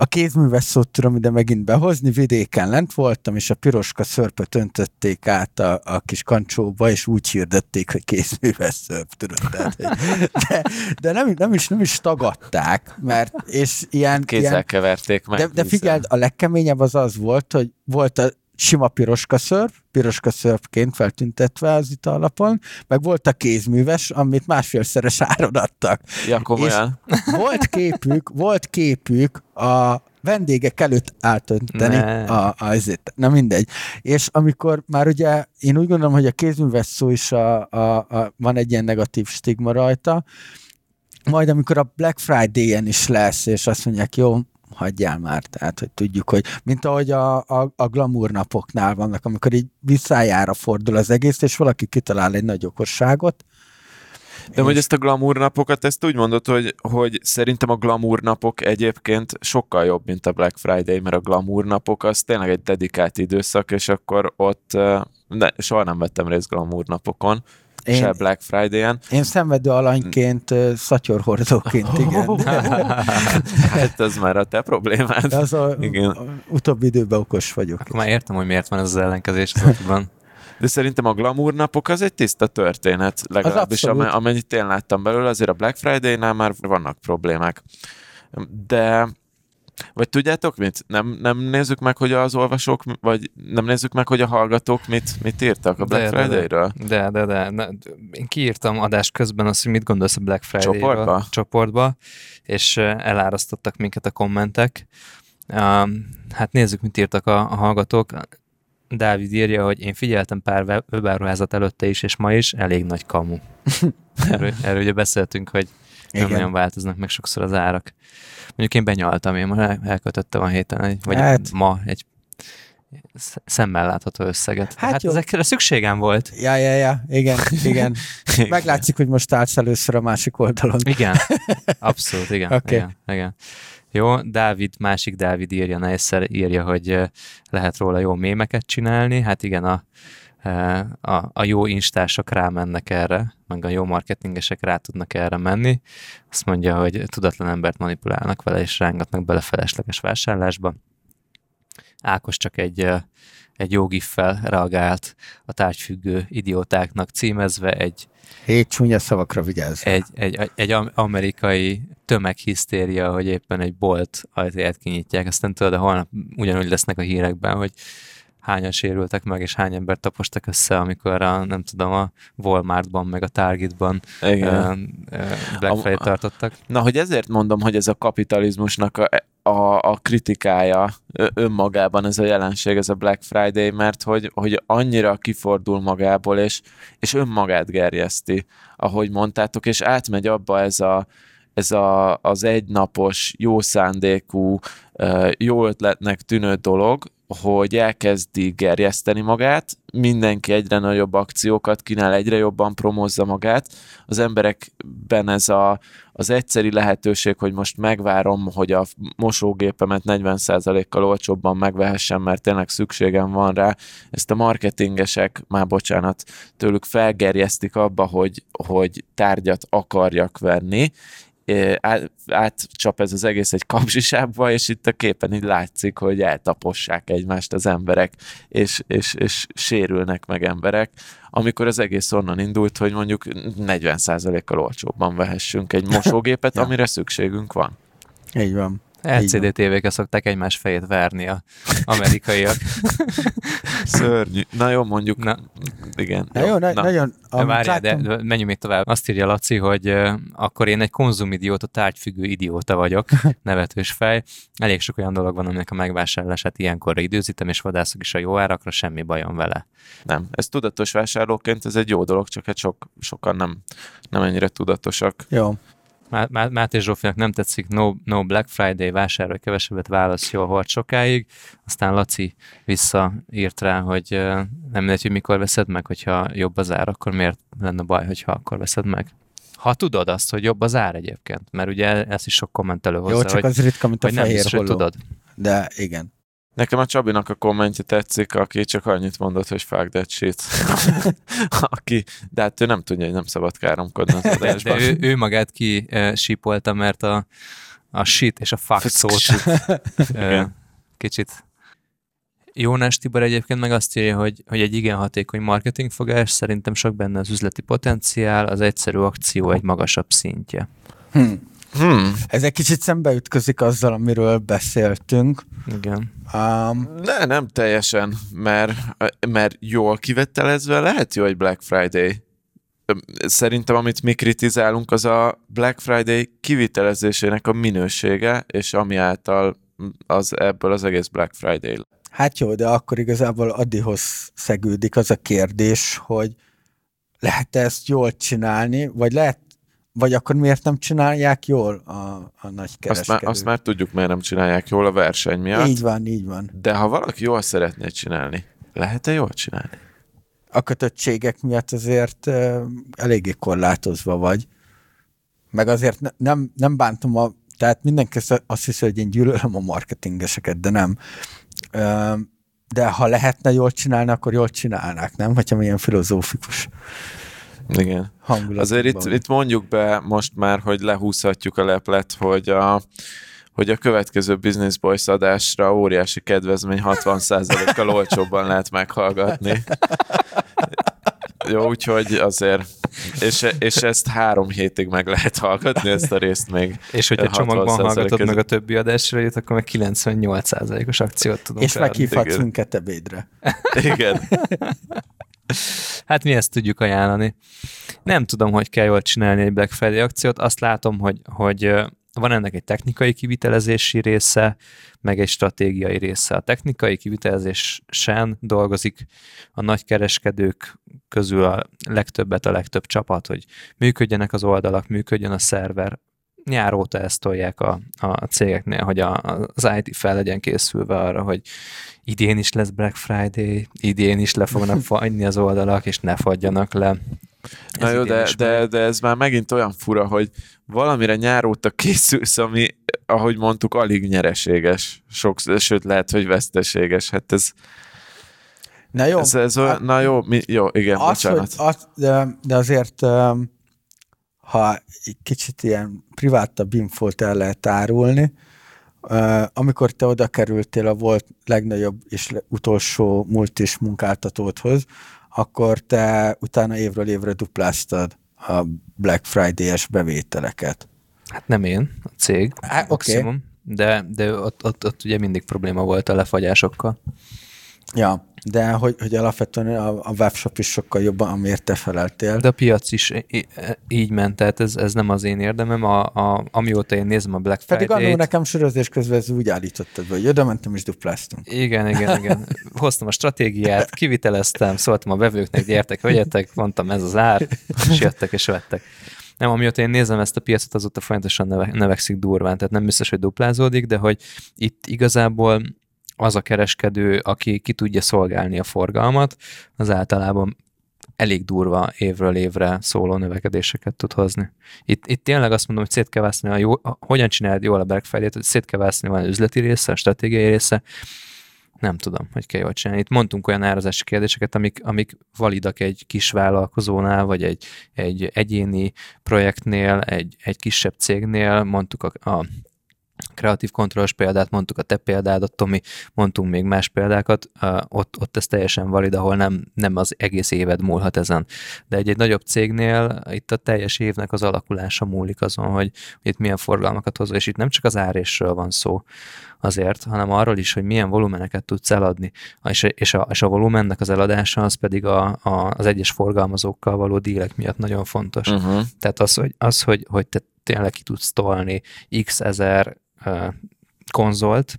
a kézműves szót tudom ide megint behozni, vidéken lent voltam, és a piroska szörpöt öntötték át a, a kis kancsóba, és úgy hirdették, hogy kézműves szörp, tudod. Tehát, de de nem, nem, is, nem is tagadták, mert és ilyen, Kézzel ilyen keverték meg. de, de figyeld, a legkeményebb az az volt, hogy volt a sima piroska szörp, piroska szörpként feltüntetve az italapon, meg volt a kézműves, amit másfélszeres áron adtak. Ja, komolyan. Volt képük, volt képük a vendégek előtt átönteni Ne. a, a, azért, na mindegy. És amikor már ugye, én úgy gondolom, hogy a kézműves szó is a, a, a, van egy ilyen negatív stigma rajta, majd amikor a Black Friday-en is lesz, és azt mondják, jó, hagyjál már, tehát hogy tudjuk, hogy mint ahogy a, a, a glamour napoknál vannak, amikor így visszájára fordul az egész, és valaki kitalál egy nagy okosságot, de hogy ezt a glamour napokat, ezt úgy mondod, hogy, hogy szerintem a glamour napok egyébként sokkal jobb, mint a Black Friday, mert a glamour napok az tényleg egy dedikált időszak, és akkor ott de soha nem vettem részt glamour napokon, én, se Black Friday-en. Én szenvedő alanyként, szatyorhordóként, igen. hát ez már a te problémád. De az a, igen. utóbbi időben okos vagyok. Akkor már értem, hogy miért van ez az ellenkezés az De szerintem a glamour napok az egy tiszta történet, legalábbis amennyit én láttam belőle, azért a Black Friday-nál már vannak problémák. De vagy tudjátok mit? Nem, nem nézzük meg, hogy az olvasók, vagy nem nézzük meg, hogy a hallgatók mit, mit írtak a Black Friday-ről? De, de, de, de. Én kiírtam adás közben azt, hogy mit gondolsz a Black Friday-ről. Csoportba? Csoportba, és elárasztottak minket a kommentek. Hát nézzük, mit írtak a, a hallgatók. Dávid írja, hogy én figyeltem pár webáruházat előtte is, és ma is elég nagy kamu. erről, erről ugye beszéltünk, hogy Igen. nem nagyon változnak meg sokszor az árak. Mondjuk én benyaltam, én most elkötöttem a héten, vagy hát, ma egy szemmel látható összeget. Hát, hát ezekre szükségem volt. Ja, ja, ja, igen, igen. Meglátszik, hogy most állsz először a másik oldalon. Igen, abszolút, igen. Okay. igen, igen. Jó, Dávid, másik Dávid írja, na egyszer írja, hogy lehet róla jó mémeket csinálni. Hát igen, a, a, a jó instások rámennek erre, meg a jó marketingesek rá tudnak erre menni. Azt mondja, hogy tudatlan embert manipulálnak vele, és rángatnak bele felesleges vásárlásba. Ákos csak egy, egy jó giffel reagált a tárgyfüggő idiótáknak címezve egy Hét csúnya szavakra vigyázz. Egy, egy, egy amerikai tömeghisztéria, hogy éppen egy bolt ajtaját kinyitják, aztán tudod, de holnap ugyanúgy lesznek a hírekben, hogy hányan sérültek meg, és hány ember tapostak össze, amikor a, nem tudom, a Walmartban, meg a Targetban Igen. Black Friday tartottak. Na, hogy ezért mondom, hogy ez a kapitalizmusnak a, a, a kritikája önmagában ez a jelenség, ez a Black Friday, mert hogy, hogy annyira kifordul magából, és, és önmagát gerjeszti, ahogy mondtátok, és átmegy abba ez a, ez a, az egynapos, jó szándékú, jó ötletnek tűnő dolog, hogy elkezdi gerjeszteni magát, mindenki egyre nagyobb akciókat kínál, egyre jobban promózza magát. Az emberekben ez a, az egyszeri lehetőség, hogy most megvárom, hogy a mosógépemet 40%-kal olcsóbban megvehessem, mert tényleg szükségem van rá. Ezt a marketingesek, már bocsánat, tőlük felgerjesztik abba, hogy, hogy tárgyat akarjak venni, át, átcsap ez az egész egy kapzsisába, és itt a képen így látszik, hogy eltapossák egymást az emberek, és, és, és sérülnek meg emberek, amikor az egész onnan indult, hogy mondjuk 40%-kal olcsóbban vehessünk egy mosógépet, ja. amire szükségünk van. Így van. LCD tévékkel szokták egymás fejét verni a amerikaiak. Szörnyű. Na jó, mondjuk. Na. Igen. Na jó, na, na. nagyon. De várjál, de menjünk még tovább. Azt írja Laci, hogy uh, akkor én egy konzumidióta, tárgyfüggő idióta vagyok, nevetős fej. Elég sok olyan dolog van, aminek a megvásárlását ilyenkorra időzítem, és vadászok is a jó árakra, semmi bajom vele. Nem. Ez tudatos vásárlóként, ez egy jó dolog, csak hát sok, sokan nem, nem ennyire tudatosak. Jó. Máté Zsófinak nem tetszik no, no Black Friday, vásárolj kevesebbet, válasz jól volt sokáig. Aztán Laci visszaírt rá, hogy nem mindegy, hogy mikor veszed meg, hogyha jobb az ár, akkor miért lenne baj, hogyha akkor veszed meg? Ha tudod azt, hogy jobb az ár egyébként, mert ugye ezt is sok kommentelő hozzá, Jó, csak hogy, az ritka, mint a fehér nem tudod. De igen. Nekem a Csabinak a kommentje tetszik, aki csak annyit mondott, hogy fuck that shit. aki, de hát ő nem tudja, hogy nem szabad káromkodni az adásban. De, de ő, ő magát ki uh, sípolta, mert a, a shit és a fuck szót uh, kicsit Jónás Tibor egyébként meg azt írja, hogy, hogy egy igen hatékony marketingfogás, szerintem sok benne az üzleti potenciál, az egyszerű akció egy magasabb szintje. Hmm. Hmm. Ez egy kicsit szembeütközik azzal, amiről beszéltünk. Igen. Um, ne, nem teljesen, mert, mert jól kivettelezve lehet jó egy Black Friday. Szerintem, amit mi kritizálunk, az a Black Friday kivitelezésének a minősége, és ami által az ebből az egész Black Friday. Hát jó, de akkor igazából Adihoz szegődik az a kérdés, hogy lehet ezt jól csinálni, vagy lehet vagy akkor miért nem csinálják jól a, a nagy Azt már, azt már tudjuk, miért nem csinálják jól a verseny miatt. Így van, így van. De ha valaki jól szeretné csinálni, lehet-e jól csinálni? A kötöttségek miatt azért uh, eléggé korlátozva vagy. Meg azért ne, nem, nem bántom a... Tehát mindenki azt hiszi, hogy én gyűlölöm a marketingeseket, de nem. Uh, de ha lehetne jól csinálni, akkor jól csinálnák, nem? Hogyha ilyen filozófikus Igen. Azért itt, itt mondjuk be most már, hogy lehúzhatjuk a leplet, hogy a, hogy a következő Business Boys adásra óriási kedvezmény 60%-kal olcsóbban lehet meghallgatni. Jó, úgyhogy azért, és, és ezt három hétig meg lehet hallgatni, ezt a részt még. És hogyha 60% csomagban hallgatod között. meg a többi adásra jut, akkor meg 98%-os akciót tudunk És meghívhatsz minket ebédre. Igen. Hát mi ezt tudjuk ajánlani. Nem tudom, hogy kell jól csinálni egy Black Friday akciót. Azt látom, hogy, hogy van ennek egy technikai kivitelezési része, meg egy stratégiai része. A technikai kivitelezésen dolgozik a nagy kereskedők közül a legtöbbet a legtöbb csapat, hogy működjenek az oldalak, működjön a szerver. Nyár óta ezt tolják a, a cégeknél, hogy a, az IT fel legyen készülve arra, hogy idén is lesz Black Friday, idén is le fognak fagyni az oldalak, és ne fagyjanak le. Na Ez jó, idén de, de, de ez már megint olyan fura, hogy valamire nyár óta készülsz, ami, ahogy mondtuk, alig nyereséges. Sok, sőt, lehet, hogy veszteséges. Hát ez, Na jó, ez, ez olyan, na jó, mi, jó, igen, az, bocsánat. hogy, az, de, de azért, ha egy kicsit ilyen privátabb infót el lehet árulni, amikor te oda kerültél a volt legnagyobb és utolsó multis munkáltatódhoz, akkor te utána évről évre dupláztad a Black Friday-es bevételeket. Hát nem én, a cég. Oké. maximum, De, de ott, ott, ott ugye mindig probléma volt a lefagyásokkal. Ja, de hogy, hogy alapvetően a, a webshop is sokkal jobban, amiért te feleltél. De a piac is így ment, tehát ez, ez nem az én érdemem. A, a, amióta én nézem a Black Pedig annó Friday-t, nekem sörözés közben ez úgy állítottad, hogy oda mentem és dupláztunk. Igen, igen, igen. Hoztam a stratégiát, kiviteleztem, szóltam a vevőknek, gyertek, vegyetek, mondtam ez az ár, és jöttek és vettek. Nem, amióta én nézem ezt a piacot, azóta folyamatosan növekszik durván, tehát nem biztos, hogy duplázódik, de hogy itt igazából az a kereskedő, aki ki tudja szolgálni a forgalmat, az általában elég durva évről évre szóló növekedéseket tud hozni. Itt, itt tényleg azt mondom, hogy szét kell vászni, a jó, a, hogyan csinálod jól a Black Friday-t, hogy szét kell vászni van üzleti része, a stratégiai része, nem tudom, hogy kell jól csinálni. Itt mondtunk olyan árazási kérdéseket, amik, amik validak egy kis vállalkozónál, vagy egy, egy egyéni projektnél, egy, egy kisebb cégnél, mondtuk a, a kreatív kontrollos példát, mondtuk a te példádat, Tomi, mondtunk még más példákat, ott, ott ez teljesen valid, ahol nem, nem az egész éved múlhat ezen. De egy, egy nagyobb cégnél itt a teljes évnek az alakulása múlik azon, hogy, hogy itt milyen forgalmakat hozol, és itt nem csak az árésről van szó azért, hanem arról is, hogy milyen volumeneket tudsz eladni. És, és, a, és a volumennek az eladása az pedig a, a, az egyes forgalmazókkal való dílek miatt nagyon fontos. Uh-huh. Tehát az, hogy, az, hogy, hogy te tényleg ki tudsz tolni x ezer konzolt,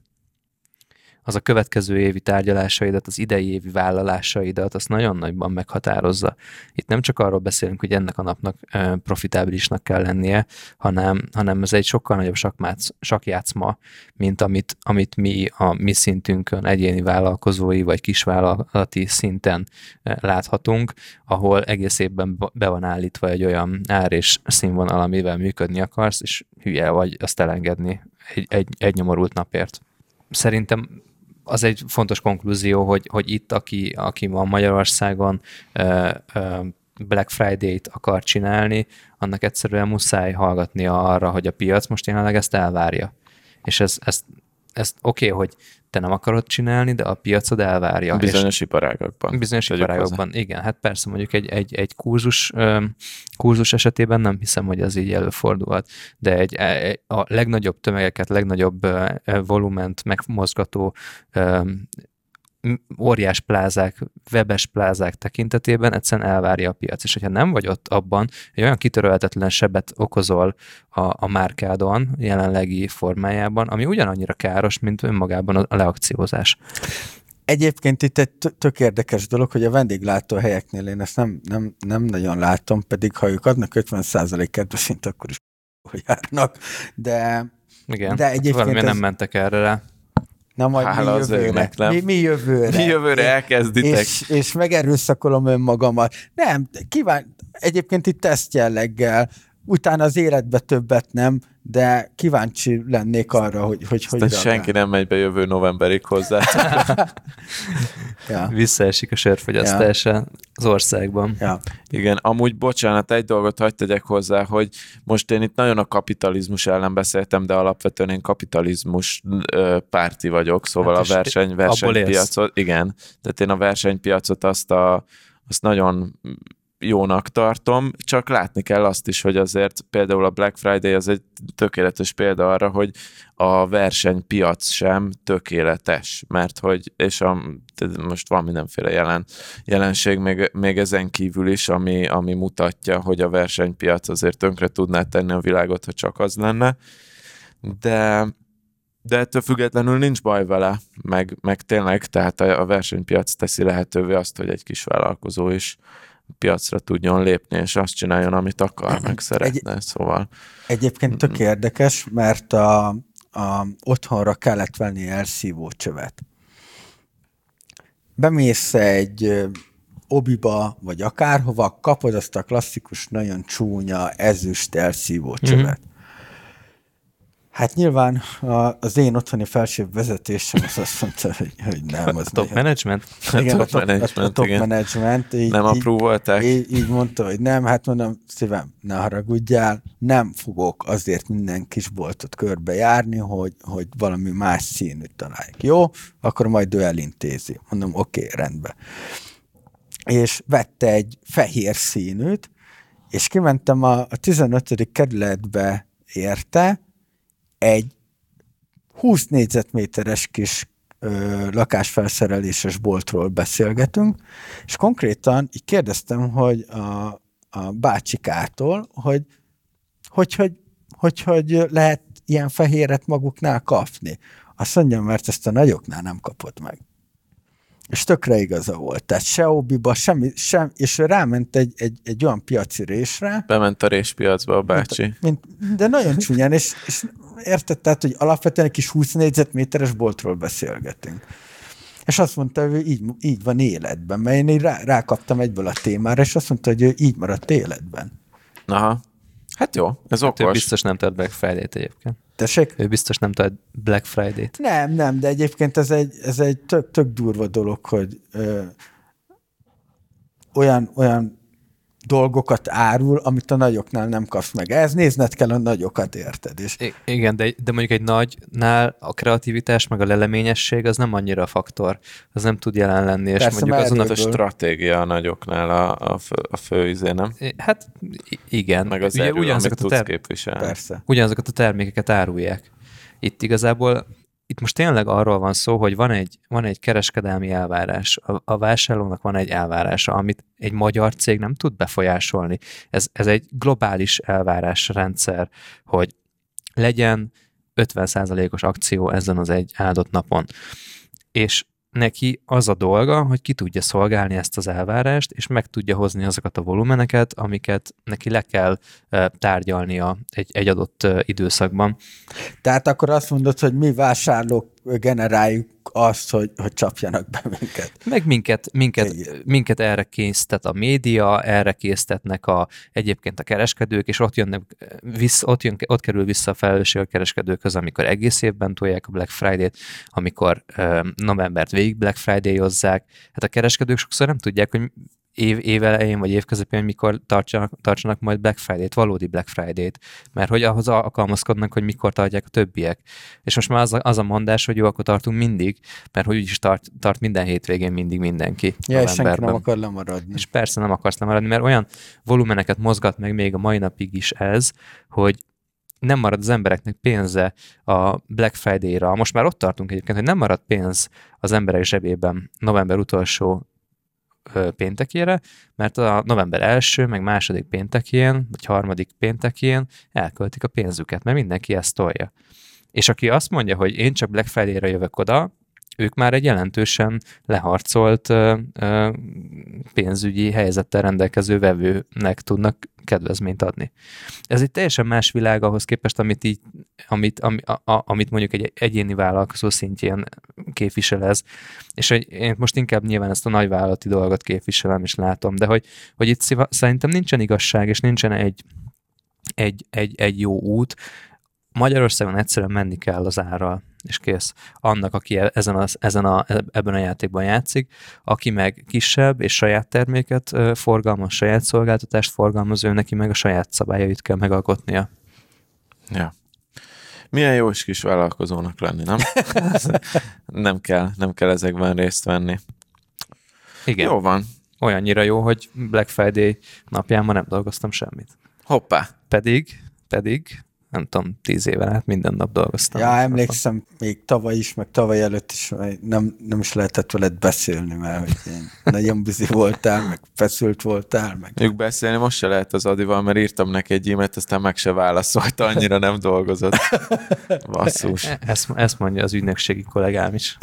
az a következő évi tárgyalásaidat, az idei évi vállalásaidat, azt nagyon nagyban meghatározza. Itt nem csak arról beszélünk, hogy ennek a napnak profitábilisnak kell lennie, hanem, hanem ez egy sokkal nagyobb sakmác, sakjátszma, mint amit, amit mi a mi szintünkön, egyéni vállalkozói vagy kisvállalati szinten láthatunk, ahol egész évben be van állítva egy olyan ár és színvonal, amivel működni akarsz, és hülye vagy azt elengedni egy, egy, egy nyomorult napért. Szerintem az egy fontos konklúzió, hogy, hogy itt, aki, aki van Magyarországon Black Friday-t akar csinálni, annak egyszerűen muszáj hallgatnia arra, hogy a piac most jelenleg ezt elvárja. És ez, ezt, ezt oké, okay, hogy te nem akarod csinálni, de a piacod elvárja. Bizonyos és iparágakban. bizonyos iparágokban, igen. Hát persze mondjuk egy, egy, egy kurzus, kurzus esetében nem hiszem, hogy ez így előfordulhat, de egy, egy a legnagyobb tömegeket, legnagyobb ö, volument megmozgató óriás plázák, webes plázák tekintetében egyszerűen elvárja a piac. És hogyha nem vagy ott abban, hogy olyan kitörölhetetlen sebet okozol a, a márkádon jelenlegi formájában, ami ugyanannyira káros, mint önmagában a, leakciózás. Egyébként itt egy tök érdekes dolog, hogy a vendéglátó helyeknél én ezt nem, nem, nem nagyon látom, pedig ha ők adnak 50% kedvezményt, akkor is hogy járnak, de, Igen, de egyébként valamiért ez, nem mentek erre rá. Na majd mi Hála az jövőre, égnek, nem? mi, mi jövőre. Mi jövőre elkezditek. és, és megerőszakolom önmagammal. Nem, kíván, egyébként itt teszt jelleggel, utána az életbe többet nem, de kíváncsi lennék arra, hogy hogy, hogy Aztán senki nem megy be jövő novemberig hozzá. Ja, Visszaesik a sörfogyasztása az országban. ja. Igen, amúgy bocsánat, egy dolgot hagyd tegyek hozzá, hogy most én itt nagyon a kapitalizmus ellen beszéltem, de alapvetően én kapitalizmus ö, párti vagyok, szóval Hát a verseny, versenypiacot, igen, tehát én a versenypiacot azt a azt nagyon jónak tartom, csak látni kell azt is, hogy azért például a Black Friday az egy tökéletes példa arra, hogy a versenypiac sem tökéletes, mert hogy, és a, most van mindenféle jelen, jelenség még, még ezen kívül is, ami, ami mutatja, hogy a versenypiac azért tönkre tudná tenni a világot, ha csak az lenne, de de ettől függetlenül nincs baj vele, meg, meg tényleg, tehát a, a versenypiac teszi lehetővé azt, hogy egy kis vállalkozó is piacra tudjon lépni, és azt csináljon, amit akar, meg szeretne, szóval. Egyébként tök érdekes, mert a, a, otthonra kellett venni elszívó csövet. Bemész egy obiba, vagy akárhova, kapod azt a klasszikus, nagyon csúnya, ezüst elszívó csövet. Mm-hmm. Hát nyilván a, az én otthoni felsőbb vezetésem az azt mondta, hogy, hogy nem. Az Top nagyon- management? igen, a top top, management, a top igen. management. Így, Nem apróvolták? így, így mondta, hogy nem, hát mondom, szívem, ne haragudjál, nem fogok azért minden kis boltot körbe járni, hogy, hogy valami más színűt találjak. Jó? Akkor majd ő elintézi. Mondom, oké, okay, rendben. És vette egy fehér színűt, és kimentem a, a 15. kerületbe érte, egy 20 négyzetméteres kis ö, lakásfelszereléses boltról beszélgetünk, és konkrétan így kérdeztem, hogy a, a bácsikától, hogy hogy, hogy, hogy, hogy lehet ilyen fehéret maguknál kapni. Azt mondja, mert ezt a nagyoknál nem kapod meg. És tökre igaza volt. Tehát se obiba, semmi, sem, és ő ráment egy, egy, egy olyan piaci résre, Bement a réspiacba a bácsi. mint, de nagyon csúnyán, és, és érted, tehát, hogy alapvetően egy kis 20 négyzetméteres boltról beszélgetünk. És azt mondta, hogy így, így van életben, mert én így rá, rákaptam egyből a témára, és azt mondta, hogy ő így maradt életben. Aha. Hát jó, ez Hát ő okos. biztos nem tart Black Friday-t egyébként. Tessék? Ő biztos nem tart Black Friday-t. Nem, nem, de egyébként ez egy, ez egy tök, tök durva dolog, hogy ö, olyan, olyan dolgokat árul, amit a nagyoknál nem kapsz meg. Ez nézned kell a nagyokat, érted? És I- igen, de, de mondjuk egy nagynál a kreativitás meg a leleményesség az nem annyira faktor. Az nem tud jelen lenni, és Persze, mondjuk mert azon a... A stratégia a nagyoknál a, a, fő, a fő izé, nem? Hát igen. Meg az Ugye erő, amit ugyanazokat a tudsz ter- képviselni. persze. ugyanazokat a termékeket árulják. Itt igazából, itt most tényleg arról van szó, hogy van egy, van egy kereskedelmi elvárás. A, a vásárlónak van egy elvárása, amit egy magyar cég nem tud befolyásolni. Ez, ez egy globális elvárásrendszer, hogy legyen 50%-os akció ezen az egy áldott napon. És neki az a dolga, hogy ki tudja szolgálni ezt az elvárást, és meg tudja hozni azokat a volumeneket, amiket neki le kell tárgyalnia egy, egy adott időszakban. Tehát akkor azt mondod, hogy mi vásárlók generáljuk azt, hogy, hogy csapjanak be minket. Meg minket, minket, Igen. minket erre késztet a média, erre késztetnek a, egyébként a kereskedők, és ott, jönnek vissza, ott, jön, ott kerül vissza a felelősség a kereskedőkhöz, amikor egész évben tolják a Black Friday-t, amikor uh, novembert végig Black Friday-ozzák. Hát a kereskedők sokszor nem tudják, hogy év, év elején vagy év közepén mikor tartsanak, tartsanak majd Black Friday-t, valódi Black Friday-t, mert hogy ahhoz alkalmazkodnak, hogy mikor tartják a többiek. És most már az a, az a mondás, hogy jó, akkor tartunk mindig, mert hogy úgyis tart, tart minden hétvégén mindig mindenki. Ja, és senki nem akar lemaradni. És persze nem akarsz lemaradni, mert olyan volumeneket mozgat meg még a mai napig is ez, hogy nem marad az embereknek pénze a Black Friday-ra. Most már ott tartunk egyébként, hogy nem marad pénz az emberek zsebében november utolsó péntekére, mert a november első, meg második péntekén, vagy harmadik péntekén elköltik a pénzüket, mert mindenki ezt tolja. És aki azt mondja, hogy én csak Black Friday-ra jövök oda, ők már egy jelentősen leharcolt pénzügyi helyzettel rendelkező vevőnek tudnak kedvezményt adni. Ez egy teljesen más világ ahhoz képest, amit, így, amit, ami, a, a, amit mondjuk egy egyéni vállalkozó szintjén képvisel ez. És hogy én most inkább nyilván ezt a nagyvállalati dolgot képviselem és látom, de hogy, hogy itt sziva, szerintem nincsen igazság, és nincsen egy, egy, egy, egy jó út. Magyarországon egyszerűen menni kell az árral és kész. Annak, aki e- ezen a, ezen a, ebben a játékban játszik, aki meg kisebb és saját terméket forgalmaz, saját szolgáltatást forgalmaz, ő neki meg a saját szabályait kell megalkotnia. Ja. Milyen jó is kis vállalkozónak lenni, nem? nem kell, nem kell ezekben részt venni. Igen. Jó van. Olyannyira jó, hogy Black Friday napján ma nem dolgoztam semmit. Hoppá. Pedig, pedig nem tudom, tíz éven át minden nap dolgoztam. Ja, emlékszem, még tavaly is, meg tavaly előtt is nem, nem is lehetett veled beszélni, mert hogy én nagyon bizi voltál, meg feszült voltál. Meg... Ők beszélni most se lehet az Adival, mert írtam neki egy e-mailt, aztán meg se válaszolt, annyira nem dolgozott. Basszus. E- ezt, ezt mondja az ügynökségi kollégám is.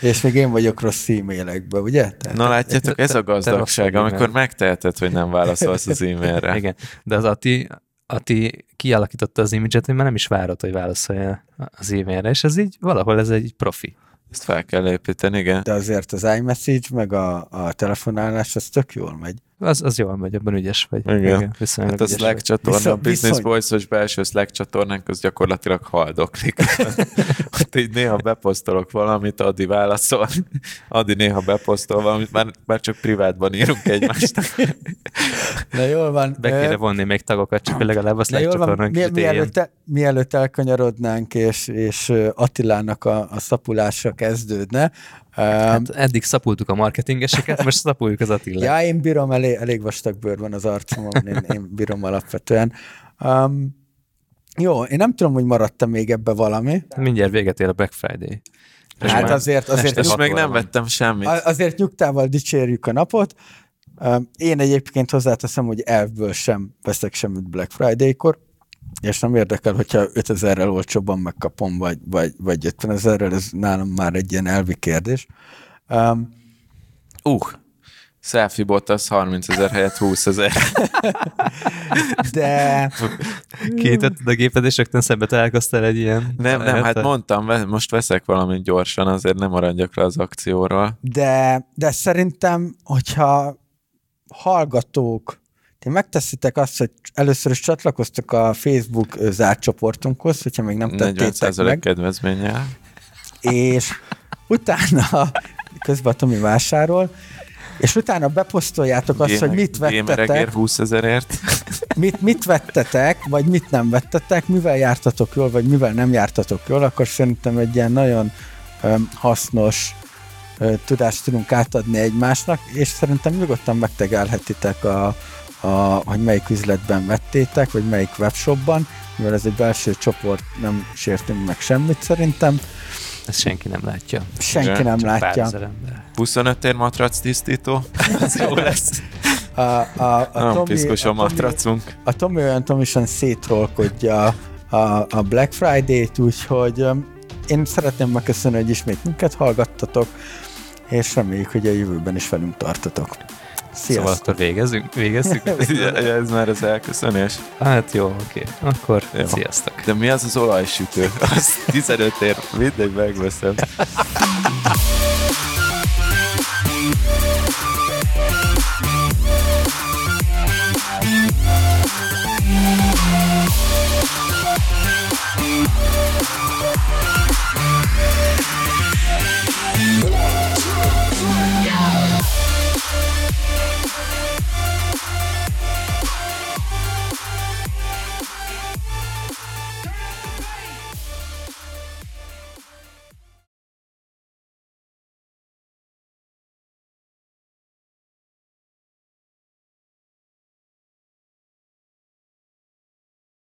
És még én vagyok rossz e-mailekben, ugye? Tehát Na látjátok, ez a gazdagság, amikor megteheted, hogy nem válaszolsz az e-mailre. Igen, de az Ati Ati kialakította az imidzset, hogy már nem is várod, hogy válaszolja az e-mailre, és ez így valahol ez egy profi. Ezt fel kell építeni, igen. De azért az iMessage, meg a, a telefonálás, az tök jól megy. Az, az jól megy, abban ügyes vagy. Igen. igen hát a Slack csatorna, Viszont, a Business Voice-os belső Slack csatornánk, az gyakorlatilag haldoklik. Ott így néha beposztolok valamit, Adi válaszol. Adi néha beposztol valamit, már, már csak privátban írunk egymásnak. Na jól van. Be kéne vonni még tagokat, csak legalább a Slack csatornánk mi, mielőtt, el, mielőtt elkanyarodnánk, és, és Attilának a, a szapulása kezdődne, Hát eddig szapultuk a marketingeseket, most szapuljuk az Attilát. Ja, én bírom, elég, elég vastag bőr van az arcomon, én, én bírom alapvetően. Um, jó, én nem tudom, hogy maradtam még ebbe valami. Mindjárt véget ér a Black Friday. És hát azért, azért és még nem vettem semmit. Azért nyugtával dicsérjük a napot. Én egyébként hozzáteszem, hogy elvből sem veszek semmit Black Friday-kor, és nem érdekel, hogyha 5000-rel olcsóbban megkapom, vagy, vagy, vagy 50 ezerrel, ez nálam már egy ilyen elvi kérdés. Um, uh, selfie bot az 30 ezer helyett 20 ezer. De... Kiítetted a géped, és rögtön szembe találkoztál egy ilyen... Nem, nem, hát mondtam, most veszek valamit gyorsan, azért nem maradjak le az akcióról. De, de szerintem, hogyha hallgatók ti megteszitek azt, hogy először is csatlakoztok a Facebook zárt csoportunkhoz, hogyha még nem tettétek meg. kedvezménnyel. És utána, közben a Tomi vásárol, és utána beposztoljátok azt, hogy mit vettetek. 20 ezerért. Mit, mit vettetek, vagy mit nem vettetek, mivel jártatok jól, vagy mivel nem jártatok jól, akkor szerintem egy ilyen nagyon um, hasznos uh, tudást tudunk átadni egymásnak, és szerintem nyugodtan megtegelhetitek a, a, hogy melyik üzletben vettétek, vagy melyik webshopban, mivel ez egy belső csoport, nem sértünk meg semmit szerintem. Ezt senki nem látja. Senki Igen, nem látja. 25 ér matrac tisztító, ez jó lesz. A, a, a nem Tomi, piszkos a, a matracunk. A Tomi olyan Tomisan szétrolkodja a, a Black Friday-t, úgyhogy én szeretném megköszönni, hogy ismét minket hallgattatok, és reméljük, hogy a jövőben is velünk tartotok. Sziasztok. Szóval akkor végezzünk? Végezzük? ez már az elköszönés. Hát jó, oké. Akkor jó. sziasztok. De mi az az olajsütő? Az 15 ér, mindegy megveszem.